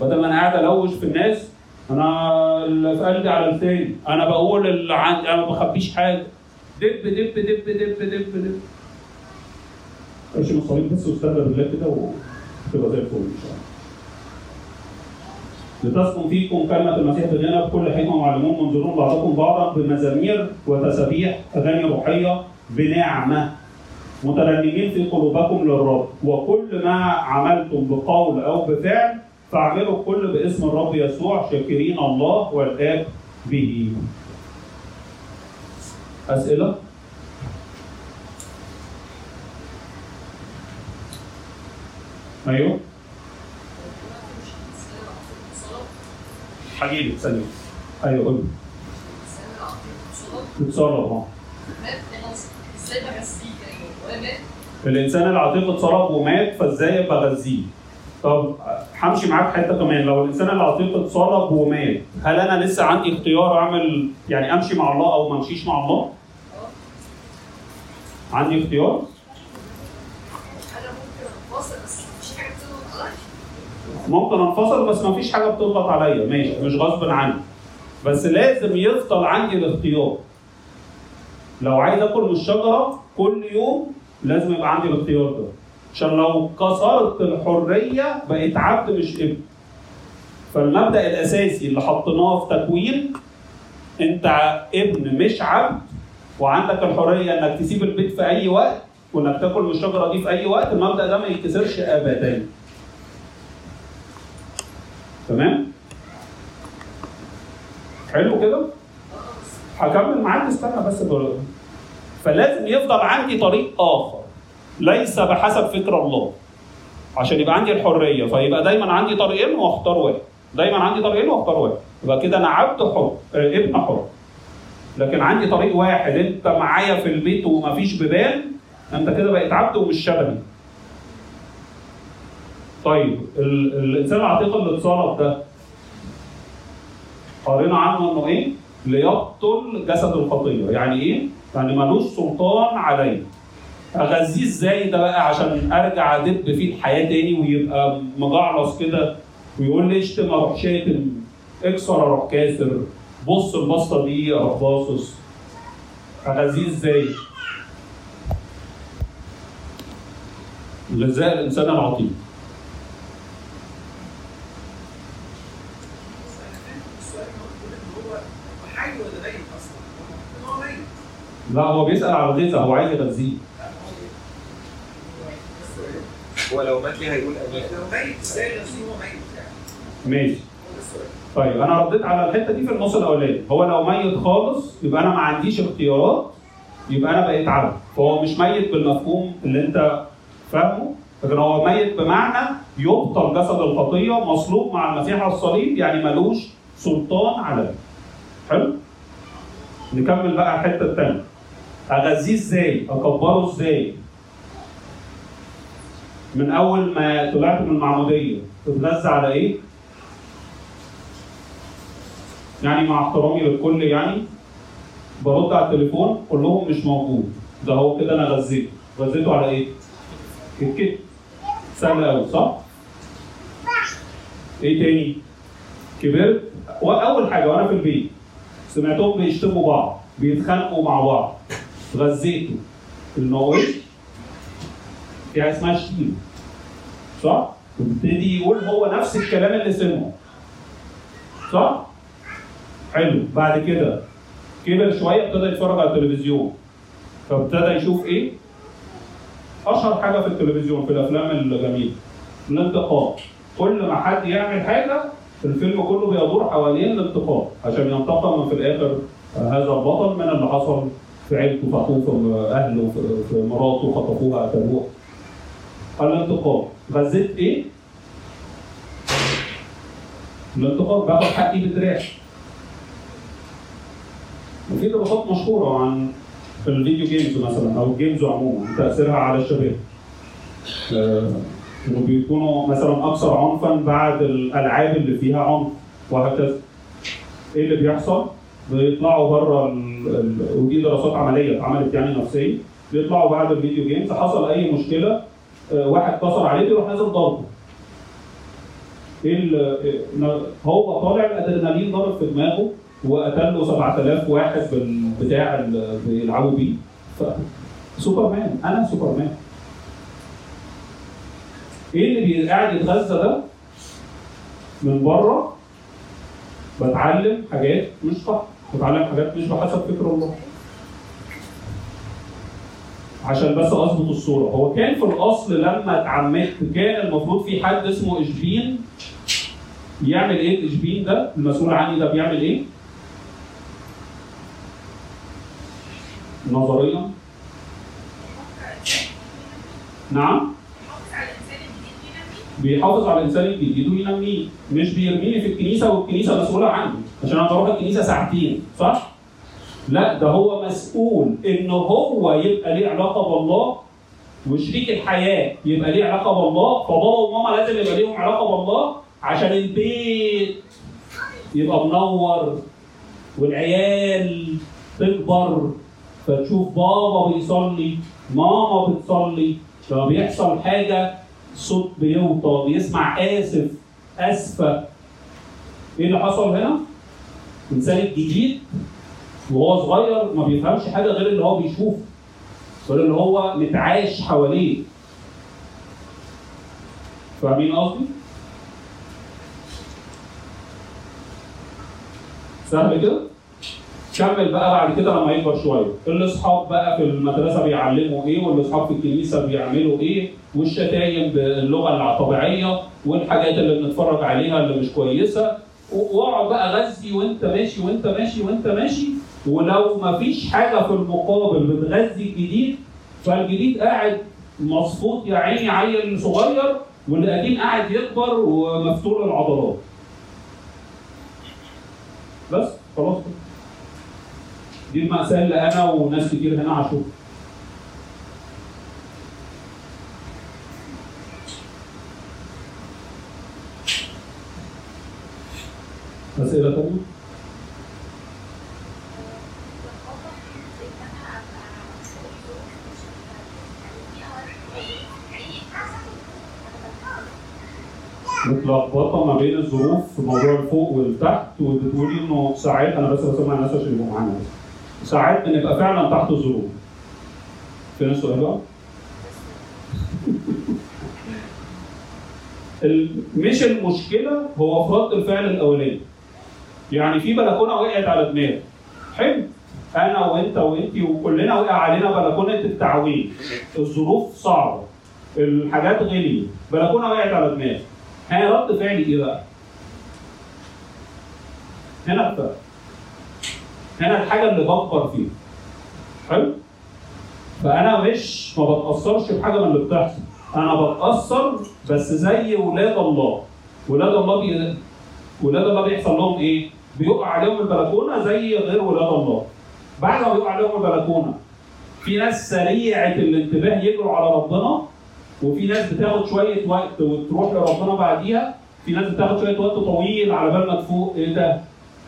بدل ما أنا قاعد ألوش في الناس أنا اللي في قلبي على لساني. أنا بقول اللي عندي أنا ما بخبيش حاجة. دب دب دب دب دب دب ارشم الصليب بس واستهدى بالله كده وتبقى زي الفل. ان شاء الله لتسكن فيكم كلمة المسيح بغنى بكل حكمة معلمون منذرون بعضكم بعضا بمزامير وتسابيح أغاني روحية بنعمة. مترنمين في قلوبكم للرب. وكل ما عملتم بقول أو بفعل فاعملوا الكل باسم الرب يسوع شاكرين الله والآب به. أسئلة؟ أيوه. هجيلك ثانية. أيوه قول تتصرف آه إزاي الإنسان العتيق اتصرف ومات فإزاي بغذيه؟ طب همشي معاك حتة كمان لو الإنسان العتيق اتصرف ومات هل أنا لسه عندي اختيار أعمل يعني أمشي مع الله أو ما أمشيش مع الله؟ عندي اختيار؟ ممكن أنفصل بس ما فيش حاجة بتضغط عليا ماشي مش غصب عني بس لازم يفضل عندي الاختيار لو عايز آكل من الشجرة كل يوم لازم يبقى عندي الاختيار ده. عشان لو كسرت الحرية بقيت عبد مش ابن. فالمبدأ الأساسي اللي حطيناه في تكوين انت ابن مش عبد وعندك الحرية انك تسيب البيت في أي وقت وانك تاكل من الشجرة دي في أي وقت المبدأ ده ما يتكسرش ابدا. تمام؟ حلو كده؟ هكمل معاك استنى بس بر- فلازم يفضل عندي طريق آخر. ليس بحسب فكر الله. عشان يبقى عندي الحرية. فيبقى دايما عندي طريقين وأختار واحد. دايما عندي طريقين وأختار واحد. يبقى كده أنا عبد حر آه، ابن حر. لكن عندي طريق واحد. أنت معايا في البيت ومفيش بيبان أنت كده بقيت عبد ومش شبهي. طيب ال- الإنسان العتيق اللي اتصرف ده قرينا عنه إنه إيه؟ ليبطل جسد الخطيه، يعني إيه؟ يعني ملوش سلطان عليه. أغذيه إزاي ده بقى عشان أرجع أدب فيه الحياة تاني ويبقى مجعلص كده ويقول لي اشتم أروح شاتم اكسر أروح كاسر بص البسطه دي أروح باصص أغذيه إزاي؟ غذاء الانسان العطيل السؤال اللي هو بيقول ان هو حي ولا ميت أصلا؟ ان هو ميت لا هو بيسأل على الغذاء هو عايز يغذيه. هو لو مات ليه هيقول أمين؟ لو ميت إزاي هو ميت يعني؟ ماشي. طيب أنا رديت على الحتة دي في النص الأولاني. هو لو ميت خالص يبقى أنا ما عنديش اختيارات يبقى أنا بقيت عبد. فهو مش ميت بالمفهوم اللي أنت فاهمه لكن هو ميت بمعنى يبطل جسد الخطية مصلوب مع المسيح على الصليب يعني ملوش سلطان عليه. حلو؟ نكمل بقى الحتة الثانية اغذيه إزاي؟ أكبره إزاي؟ من أول ما طلعت من المعمودية تتغذى على إيه؟ يعني مع احترامي للكل يعني برد على التليفون كلهم مش موجود. ده هو كده أنا غذيته. غذيته على إيه؟ الكتف سهل قوي صح؟ إيه تاني؟ كبرت. وأول حاجة وأنا في البيت سمعتهم بيشتموا بعض بيتخانقوا مع بعض. غذيته الموت في حاجة اسمها شتيمه صح؟ وبيبتدي يقول هو نفس الكلام اللي سمعه صح؟ حلو بعد كده كبر شوية ابتدى يتفرج على التلفزيون فابتدى يشوف إيه؟ أشهر حاجة في التلفزيون في الأفلام الجميلة الانتقام كل ما حد يعمل حاجة الفيلم كله بيدور حوالين الانتقام عشان ينتقم في الآخر هذا البطل من اللي حصل في عيلته في اخوه في اهله في- مراته خطفوها قتلوها الانتقام غذيت إيه؟ الانتقام باخد حقي بدراعي وفي دراسات مشهورة عن في ال video games مثلا أو ال games عموما تأثيرها على الشباب. انه بيكونوا مثلا أكثر عنفا بعد الألعاب اللي فيها عنف وهكذا. إيه اللي بيحصل؟ بيطلعوا بره. ودي دراسات عملية اتعملت يعني نفسيه بيطلعوا بعد ال video games حصل أي مشكلة آه، واحد كسر عليه بيروح نازل ضربه. ال- إيه- هو طالع الأدرينالين ضرب في دماغه وقتل له 7000 واحد بالبتاع اللي بيلعبوا بيه. ف... سوبرمان أنا سوبرمان. إيه اللي قاعد يتغذى ده؟ من بره بتعلم حاجات مش صح. بتعلم حاجات مش بحسب فكر الله. عشان بس أظبط الصورة. هو كان في الأصل لما اتعمدت كان المفروض في حد اسمه إشبين يعمل إيه؟ الاشبين ده المسؤول عني ده بيعمل إيه؟ نظريا نعم؟ بيحافظ على الإنسان الجديد وينميه مش بيرميني في الكنيسة والكنيسة مسؤولة عني عشان أنا الكنيسة ساعتين صح؟ لا ده هو مسؤول إن هو يبقى ليه علاقة بالله وشريك الحياة يبقى ليه علاقة بالله فبابا وماما لازم يبقى ليهم علاقة بالله عشان البيت يبقى منور والعيال تكبر فتشوف بابا بيصلي ماما بتصلي لما بيحصل حاجة صوت بيوطى بيسمع آسف آسفة إيه اللي حصل هنا؟ الانسان الجديد وهو صغير ما بيفهمش حاجة غير اللي هو بيشوفه غير اللي هو متعايش حواليه فاهمين قصدي؟ سهل كده؟ كمل بقى بعد كده لما يكبر شوية. الأصحاب بقى في المدرسة بيعلموا إيه والأصحاب في الكنيسة بيعملوا إيه والشتايم باللغة الطبيعية والحاجات اللي بنتفرج عليها اللي مش كويسة. واقعد بقى غذي وانت ماشي وانت ماشي وانت ماشي. ولو ما فيش حاجة في المقابل بتغذي الجديد فالجديد قاعد مصفوط يا عيني عيل صغير واللي قديم قاعد يكبر ومفتول العضلات بس خلاص. كده دي المأساة اللي أنا وناس كتير هنا عاشوها أسئلة تانية؟ متلخبطه ما بين الظروف في موضوع الفوق والتحت وبتقولي إنه ساعات أنا بس بسمع الناس عشان يبقوا معانا بس. ساعات بنبقى فعلا تحت الظروف. فين السؤال بقى؟ مش المشكلة هو رد الفعل الأولاني. يعني في بلكونة وقعت على دماغي. حلو أنا وأنت وانت وكلنا وقع علينا بلكونة التعويم. الظروف صعبة. الحاجات غليت. بلكونة وقعت على دماغي. ها رد فعلي إيه بقى؟ هنا الفرق. هنا الحاجة اللي بكبر فيها. حلو؟ فأنا مش ما بتأثرش بحاجة من اللي بتحصل. أنا بتأثر بس زي ولاد الله. ولاد الله بي... ولاد الله بيحصل لهم إيه؟ بيقع عليهم البلكونة زي غير ولاد الله. بعد ما بيقع عليهم البلكونة في ناس سريعة الانتباه يجروا على ربنا وفي ناس بتاخد شوية وقت وتروح لربنا بعديها في ناس بتاخد شوية وقت طويل على بال ما تفوق. إيه ده؟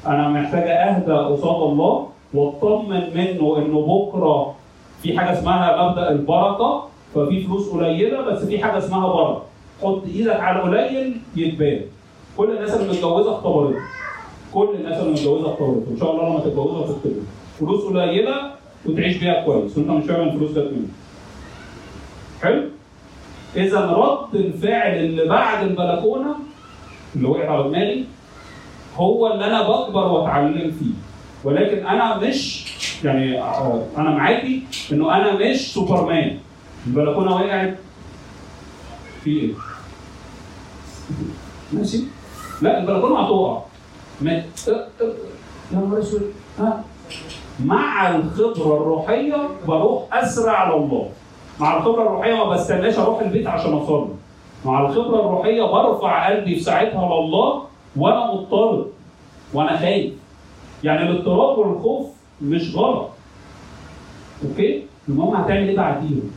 أنا محتاجه أهدى قصاد الله واطمن منه إنه بكرة في حاجة اسمها مبدأ البركة ففي فلوس قليلة بس في حاجة اسمها بركة. حط إيدك على قليل يتبان كل الناس اللي متجوزة اختبرته كل الناس اللي متجوزة اختبرته إن شاء الله لما تتجوزوا هتختبروا فلوس قليلة وتعيش بيها كويس. وأنت مش فاهم الفلوس جت منين حلو؟ إذا رد الفعل اللي بعد البلكونة اللي وقعت على دماغي هو اللي أنا بكبر وأتعلم فيه. ولكن أنا مش يعني أنا معاكي إنه أنا مش سوبرمان. البلكونه وقعت في إيه؟ ماشي؟ لا البلكونه هتقع يا نهار أسود. ها؟ مع الخبرة الروحية بروح أسرع الله. مع الخبرة الروحية ما بستناش أروح البيت عشان أصلي. مع الخبرة الروحية برفع قلبي في ساعتها لله وأنا مضطرب وأنا خايف. يعني الاضطراب والخوف مش غلط. أوكي؟ المهم هتعمل إيه بعديهم؟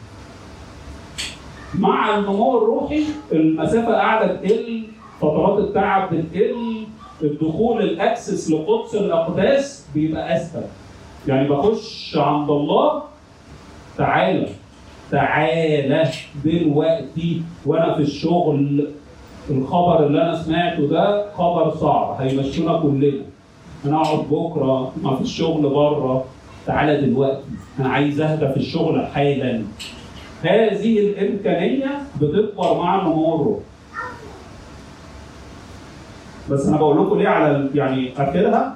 مع النمو الروحي المسافة قاعدة تقل فترات التعب بتقل الدخول الأكسس لقدس الأقداس بيبقى اسهل يعني بخش عند الله تعالى تعالى دلوقتي وأنا في الشغل. الخبر اللي أنا سمعته ده خبر صعب هيمشونا كلنا. أنا اقعد بكرة ما فيش شغل بره. تعالى دلوقتي أنا عايز أهدى في الشغل حالا. هذه الإمكانية بتكبر مع الروحي بس أنا بقول لكم ليه على يعني اخرها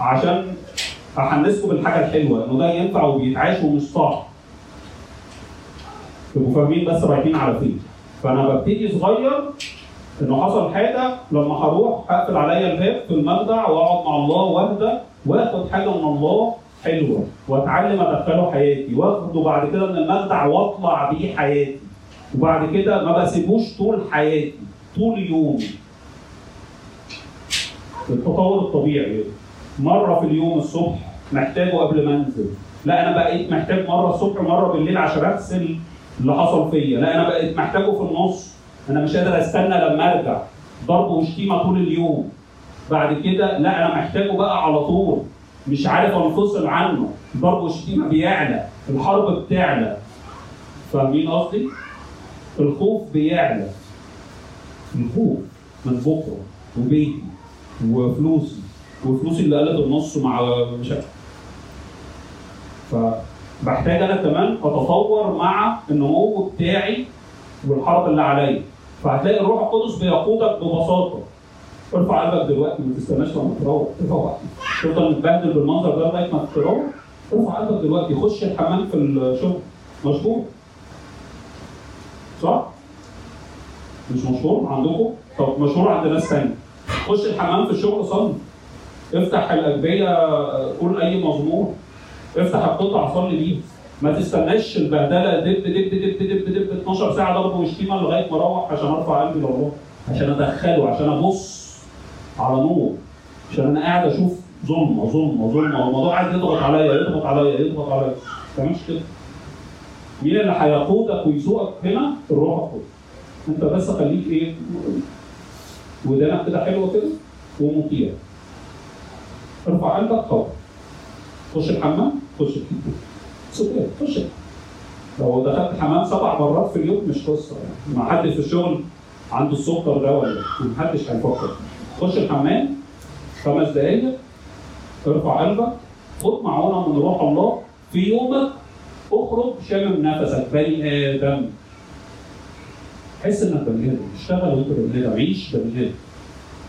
عشان أحنسكم بالحاجة الحلوة إنه ده ينفع وبيتعاش ومش صعب. تبقوا فاهمين بس رايحين على فين. فأنا ببتدي صغير انه حصل حاجة لما هروح اقفل عليا الباب في المخدع واقعد مع الله واهدى واخد حاجة من الله حلوة واتعلم ادخله حياتي واخده بعد كده من المخدع واطلع بيه حياتي. وبعد كده ما بسيبوش طول حياتي طول يومي. التطور الطبيعي. مرة في اليوم الصبح محتاجه قبل ما انزل. لا أنا بقيت محتاج مرة الصبح ومره بالليل عشان أغسل اللي حصل فيا. لا أنا بقيت محتاجه في النص. أنا مش قادر أستنى لما أرجع. ضرب وشتيمه طول اليوم. بعد كده لا أنا محتاجه بقى على طول. مش عارف أنفصل عنه. ضرب وشتيمه بيعلى. الحرب بتعلى. فاهمين قصدي؟ الخوف بيعلى. الخوف من بكرة وبيتي وفلوسي. وفلوسي اللي قلت النص مع مشاكل فبحتاج أنا كمان أتطور مع النمو بتاعي والحرب اللي عليا. فهتلاقي الروح القدس بيقودك ببساطة. ارفع قلبك دلوقتي ما تستناش لما تروح ارفع وقتك تفضل متبهدل بالمنظر ده لغاية ما تروح. ارفع قلبك دلوقتي خش الحمام في الشغل مشهور؟ صح؟ مش مشهور عندكم؟ طب مشهور عند ناس تانية. خش الحمام في الشغل صلي. افتح الاجبيه قول أي مزمور. افتح القطع صلي بيه ما تستناش البهدلة. دب دب دب دب دب 12 ساعة ضرب وشتيمة لغاية ما أروح عشان أرفع قلبي لله عشان أدخله عشان أبص على نور عشان أنا قاعد أشوف ظلمه ظلمه ظلمه والموضوع قاعد يضغط عليا يضغط عليا يضغط عليا. ما كده. مين اللي هيقودك ويسوقك هنا؟ الروح القدس. أنت بس خليك إيه؟ ودانك كده حلوة كده ومطيع. ارفع قلبك خالص خش الحمام خش الحمام. سكر خش. لو دخلت حمام سبع مرات في اليوم مش قصة يعني. ما حد في الشغل عنده السكر ده ولا لا محدش هيفكر. خش الحمام خمس دقايق ارفع قلبك خد معونة من روح الله. في يومك اخرج شامم نفسك بني آدم. حس إنك بني آدم. اشتغل وانت بني آدم. عيش بني آدم.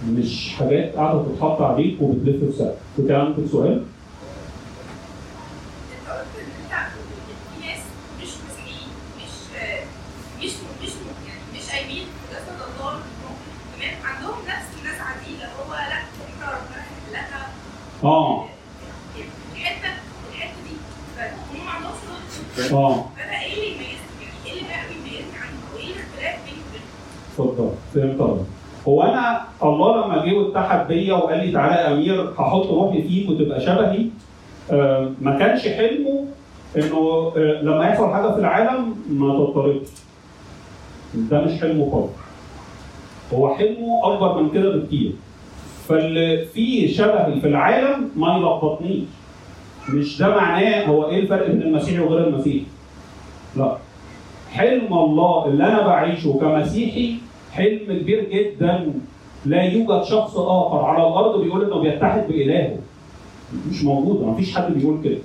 مش حاجات قاعدة بتتحط عليك وبتلف في سقف كنت عندك سؤال؟ انت قلت ان انت في ناس مش مسيحيين مش مش مش يعني مش قايمين في جسد الله ممكن كمان عندهم نفس النزعه دي اللي هو لا إحنا ربنا هيحلها آه الحته الحته دي ما آه فانا إيه اللي يميزني إيه اللي بقى بيميزني الاختلاف بيني؟ اتفضل فهمت. هو أنا الله لما جه واتحد بيا وقال لي تعالى يا امير هحط روحي فيك وتبقى شبهي آه، ما كانش حلمه انه آه، لما يحصل حاجة في العالم ما تضطربش ده مش حلمه خالص هو حلمه أكبر من كده بكتير فاللي فيه شبهي في العالم ما يلخبطنيش مش ده معناه هو إيه الفرق بين المسيحي وغير المسيحي؟ لا. حلم الله اللي أنا بعيشه كمسيحي حلم كبير جدا. لا يوجد شخص آخر على الأرض بيقول إنه بيتحد بإلهه. مش موجود. مفيش حد بيقول كده.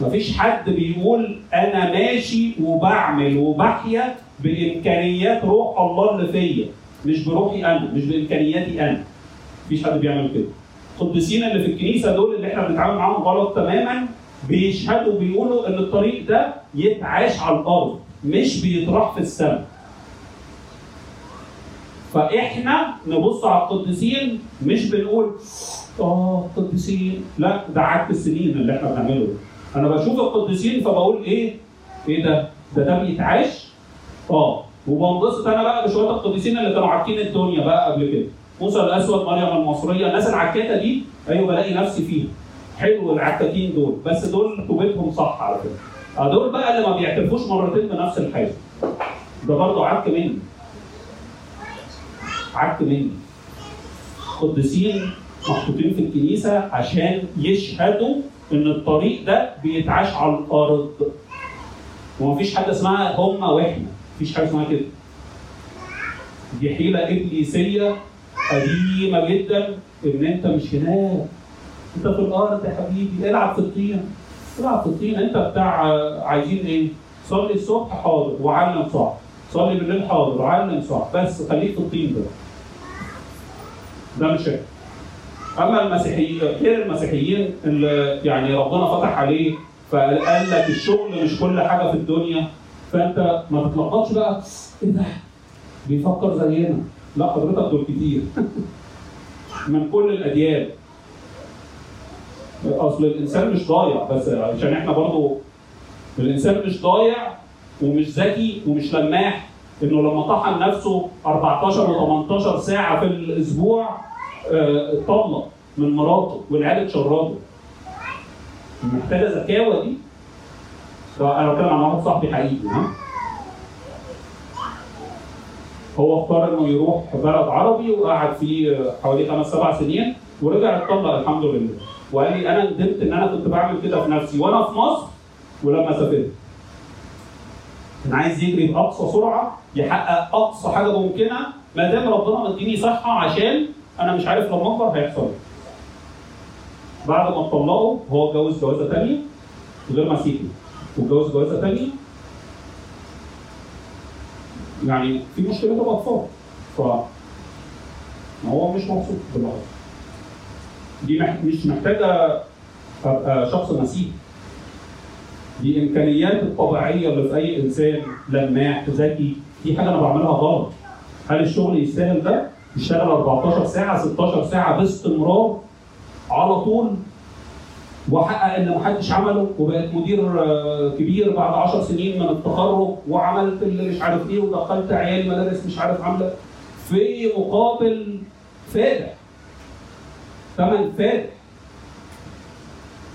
مفيش حد بيقول أنا ماشي وبعمل وبحيا بإمكانيات روح الله اللي فيا. مش بروحي أنا مش بإمكانياتي أنا. مفيش حد بيعمل كده. القديسين اللي في الكنيسة دول اللي إحنا بنتعامل معاهم غلط تماما بيشهدوا بيقولوا إن الطريق ده يتعاش على الأرض مش بيطرح في السماء. فإحنا نبص على القديسين مش بنقول آه قديسين لا ده عك السنين اللي إحنا بنعمله. أنا بشوف القديسين فبقول إيه؟ إيه ده؟ ده ده بيتعاش آه. وبنبسط أنا بقى بشوية القديسين اللي كانوا عاكين الدنيا بقى قبل كده. موسى الأسود مريم المصرية الناس العكاكة دي أيوه بلاقي نفسي فيها. حلو العكاكين دول بس دول توبتهم صح على فكرة. آه، دول بقى اللي ما بيعترفوش مرتين بنفس الحاجة. ده برضه عك مني. عك مني. قديسين محطوطين في الكنيسة عشان يشهدوا إن الطريق ده بيتعاش على الأرض. ومفيش حاجة اسمها هم وإحنا مفيش حاجة اسمها كده. دي حيله إبليسية قديمه جدا. إن أنت مش هناك. أنت في الأرض يا حبيبي. العب في الطين. العب في الطين. أنت بتاع عايزين إيه؟ صلي الصبح حاضر وعلم صح صلي بالليل حاضر وعلم صح بس خليك في الطين ده ده مش. أما المسيحيين غير المسيحيين اللي يعني ربنا فتح عليه فقال لك الشغل مش كل حاجة في الدنيا. فأنت ما تتلخبطش بقى. إيه ده؟ بيفكر زينا. لا حضرتك دول كتير. من كل الاديان أصل الإنسان مش ضايع بس عشان إحنا برضو الإنسان مش ضايع ومش ذكي ومش لماح إنه لما طحن نفسه 14 و18 ساعة في الأسبوع آه، اتطلق من مراته والعيال اتشردوا محتاجة ذكاوة دي؟ أنا بتكلم عن واحد صاحبي حقيقي ها؟ هو اختار إنه يروح بلد عربي وقعد فيه حوالي خمس سبع سنين ورجع اتطلق الحمد لله. وقال لي أنا ندمت إن أنا كنت بعمل كده في نفسي وأنا في مصر ولما سافرت. كان عايز يجري بأقصى سرعة يحقق أقصى حاجة ممكنة ما دام ربنا مديني صحة عشان أنا مش عارف لما أكبر هيحصل. بعد ما اتطلقوا هو اتجوز جوازة ثانية غير مسيحي واتجوز جوازة ثانية يعني في مشكلة الاطفال ف هو مش مبسوط بالوضع. دي مش محتاجة أبقى شخص مسيحي دي إمكانيات الطبيعيه اللي في أي إنسان لماح ذكي. دي حاجة أنا بعملها غلط. هل الشغل يستاهل ده؟ يشتغل 14 ساعة 16 ساعة باستمرار على طول؟ واحقق إن محدش عمله وبقيت مدير آه، كبير بعد 10 سنين من التخرج وعملت اللي مش عارف إيه ودخلت عيال مدارس مش عارف عاملة في مقابل فادح ثمن فادح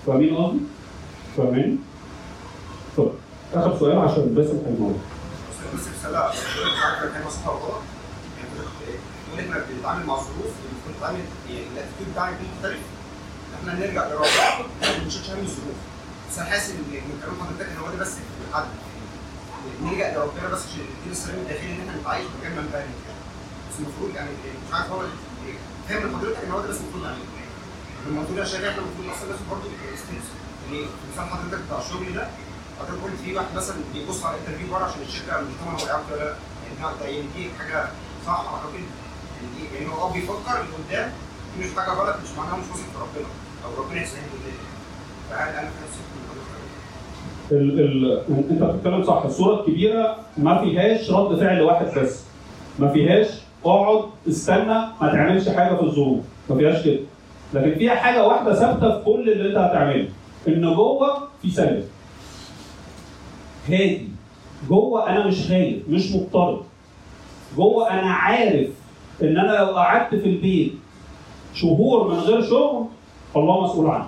فاهمين قصدي؟ فاهمين؟ طب آخر سؤال عشان بس الموضوع بس بس رساله كان ولا غلط إحنا بنتعامل مع ظروف المفروض نتعامل يعني بتاعنا يكون مختلف إحنا نرجع لربنا ما بنشيلش هم الظروف. بس أنا حاسس ان من كلام حضرتك هو ده بس الحل نرجع لربنا بس عشان ندينا السلام الداخلي ان إحنا نتعايش مكان ما بس المفروض يعني مش عارف هو فاهم من حضرتك ان هو ده بس المفروض عليه لما قلت له يا شباب إحنا المفروض أصلا لازم برضه يعني مثال حضرتك بتاع الشغل ده حضرتك قلت في واحد مثلا بيبص على الانترفيو بره عشان الشركة المجتمع هو يعرف ولا لا يعني يعني دي حاجة صح أعتقد. يعني يعني هو بيفكر لقدام دي مش حاجة غلط مش معناها مش واثق في ربنا. ال ال أنت بتتكلم صح الصورة الكبيرة ما فيهاش رد فعل واحد بس. ما فيهاش اقعد استنى ما تعملش حاجة في الظروف. ما فيهاش كده. لكن فيها حاجة واحدة ثابتة في كل اللي انت هتعمله. إن جوه في سلام هادي. جوه أنا مش خايف مش مضطرب. جوه أنا عارف إن أنا لو قعدت في البيت شهور من غير شغل الله مسؤول عني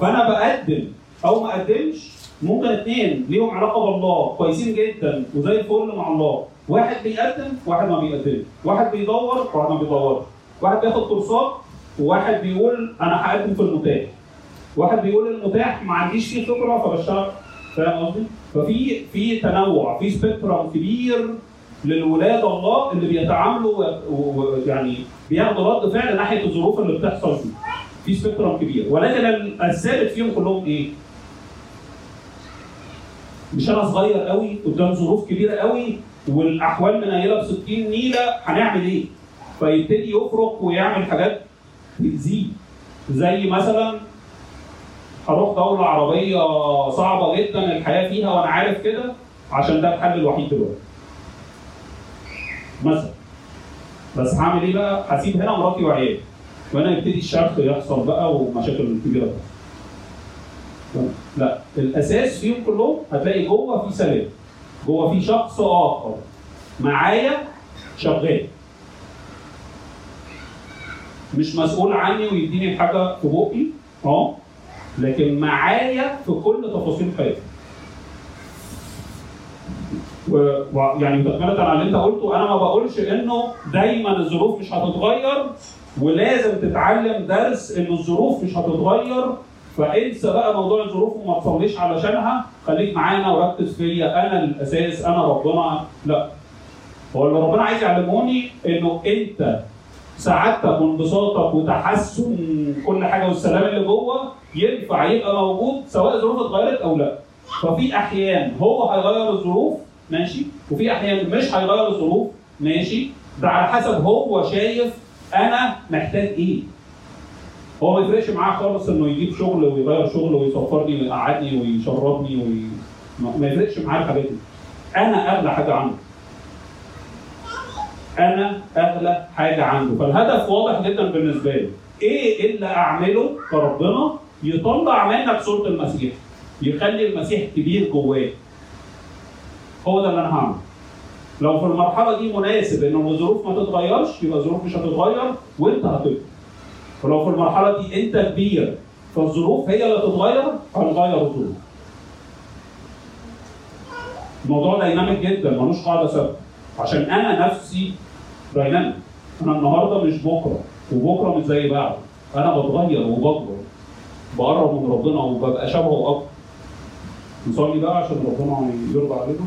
فأنا بقدم أو ما اقدمش ممكن اتنين ليهم علاقة بالله كويسين جدا وزي الفل مع الله. واحد بيقدم واحد ما بيقدمش. واحد بيدور واحد ما بيدورش. واحد بياخد كورسات وواحد بيقول أنا هقدم في المتاح. واحد بيقول المتاح ما عنديش فيه خبرة فبشتغل. فاهم قصدي؟ ففي في تنوع في spectrum كبير لولاد الله اللي بيتعاملوا ويعني بياخدوا رد فعل ناحية الظروف اللي بتحصل دي في spectrum كبير ولكن الثابت فيهم كلهم إيه؟ مش أنا صغير قوي قدام ظروف كبيرة قوي والأحوال منيله ب 60 نيلة هنعمل إيه؟ فيبتدي يفرق ويعمل حاجات تأذيه زي مثلا هروح دولة عربية صعبة جدا الحياة فيها وأنا عارف كده عشان ده الحل الوحيد دلوقتي. مثلا بس هعمل إيه بقى؟ هسيب هنا مراتي وعيالي. وهنا يبتدي الشرخ يحصل بقى ومشاكل كبيرة بقى. لا الأساس فيهم كلهم هتلاقي جوه في سلام. جوه في شخص آخر معايا شغال. مش مسؤول عني ويديني الحاجة في بقي آه لكن معايا في كل تفاصيل حياتي. ويعني تكملة على اللي أنت قلته أنا ما بقولش إنه دايما الظروف مش هتتغير ولازم تتعلم درس ان الظروف مش هتتغير. فانسى بقى موضوع الظروف وما تصليش علشانها. خليك معانا وركز فيا. أنا الأساس أنا ربنا. لا. هو اللي ربنا عايز يعلموني إنه أنت سعادتك وانبساطك وتحسن كل حاجة والسلام اللي جوه ينفع يبقى موجود سواء الظروف اتغيرت أو لا. ففي أحيان هو هيغير الظروف ماشي؟ وفي أحيان مش هيغير الظروف ماشي؟ ده على حسب هو شايف أنا محتاج إيه. هو ما يفرقش معاه خالص إنه يجيب شغل ويغير شغل ويسفرني ويقعدني ويشربني وي... ما يفرقش معاه الحاجات دي. أنا أغلى حاجة عنده. أنا أغلى حاجة عنده. فالهدف واضح جدا بالنسبة لي. إيه اللي أعمله؟ كربنا يطلع منك صورة المسيح. يخلي المسيح كبير جواك هو ده اللي أنا هعمله لو في المرحلة دي مناسب ان الظروف ما تتغيرش يبقى الظروف مش هتتغير وأنت هتكبر. ولو في المرحلة دي أنت كبير فالظروف هي اللي تتغير هنغير الظروف. الموضوع dynamic جدا ملوش قاعدة ثابتة. عشان أنا نفسي dynamic أنا النهارده مش بكرة وبكرة مش زي بعده. أنا بتغير وبكبر. بقرب من ربنا وببقى شبهه أكتر. نصلي بقى عشان ربنا يرضى علينا.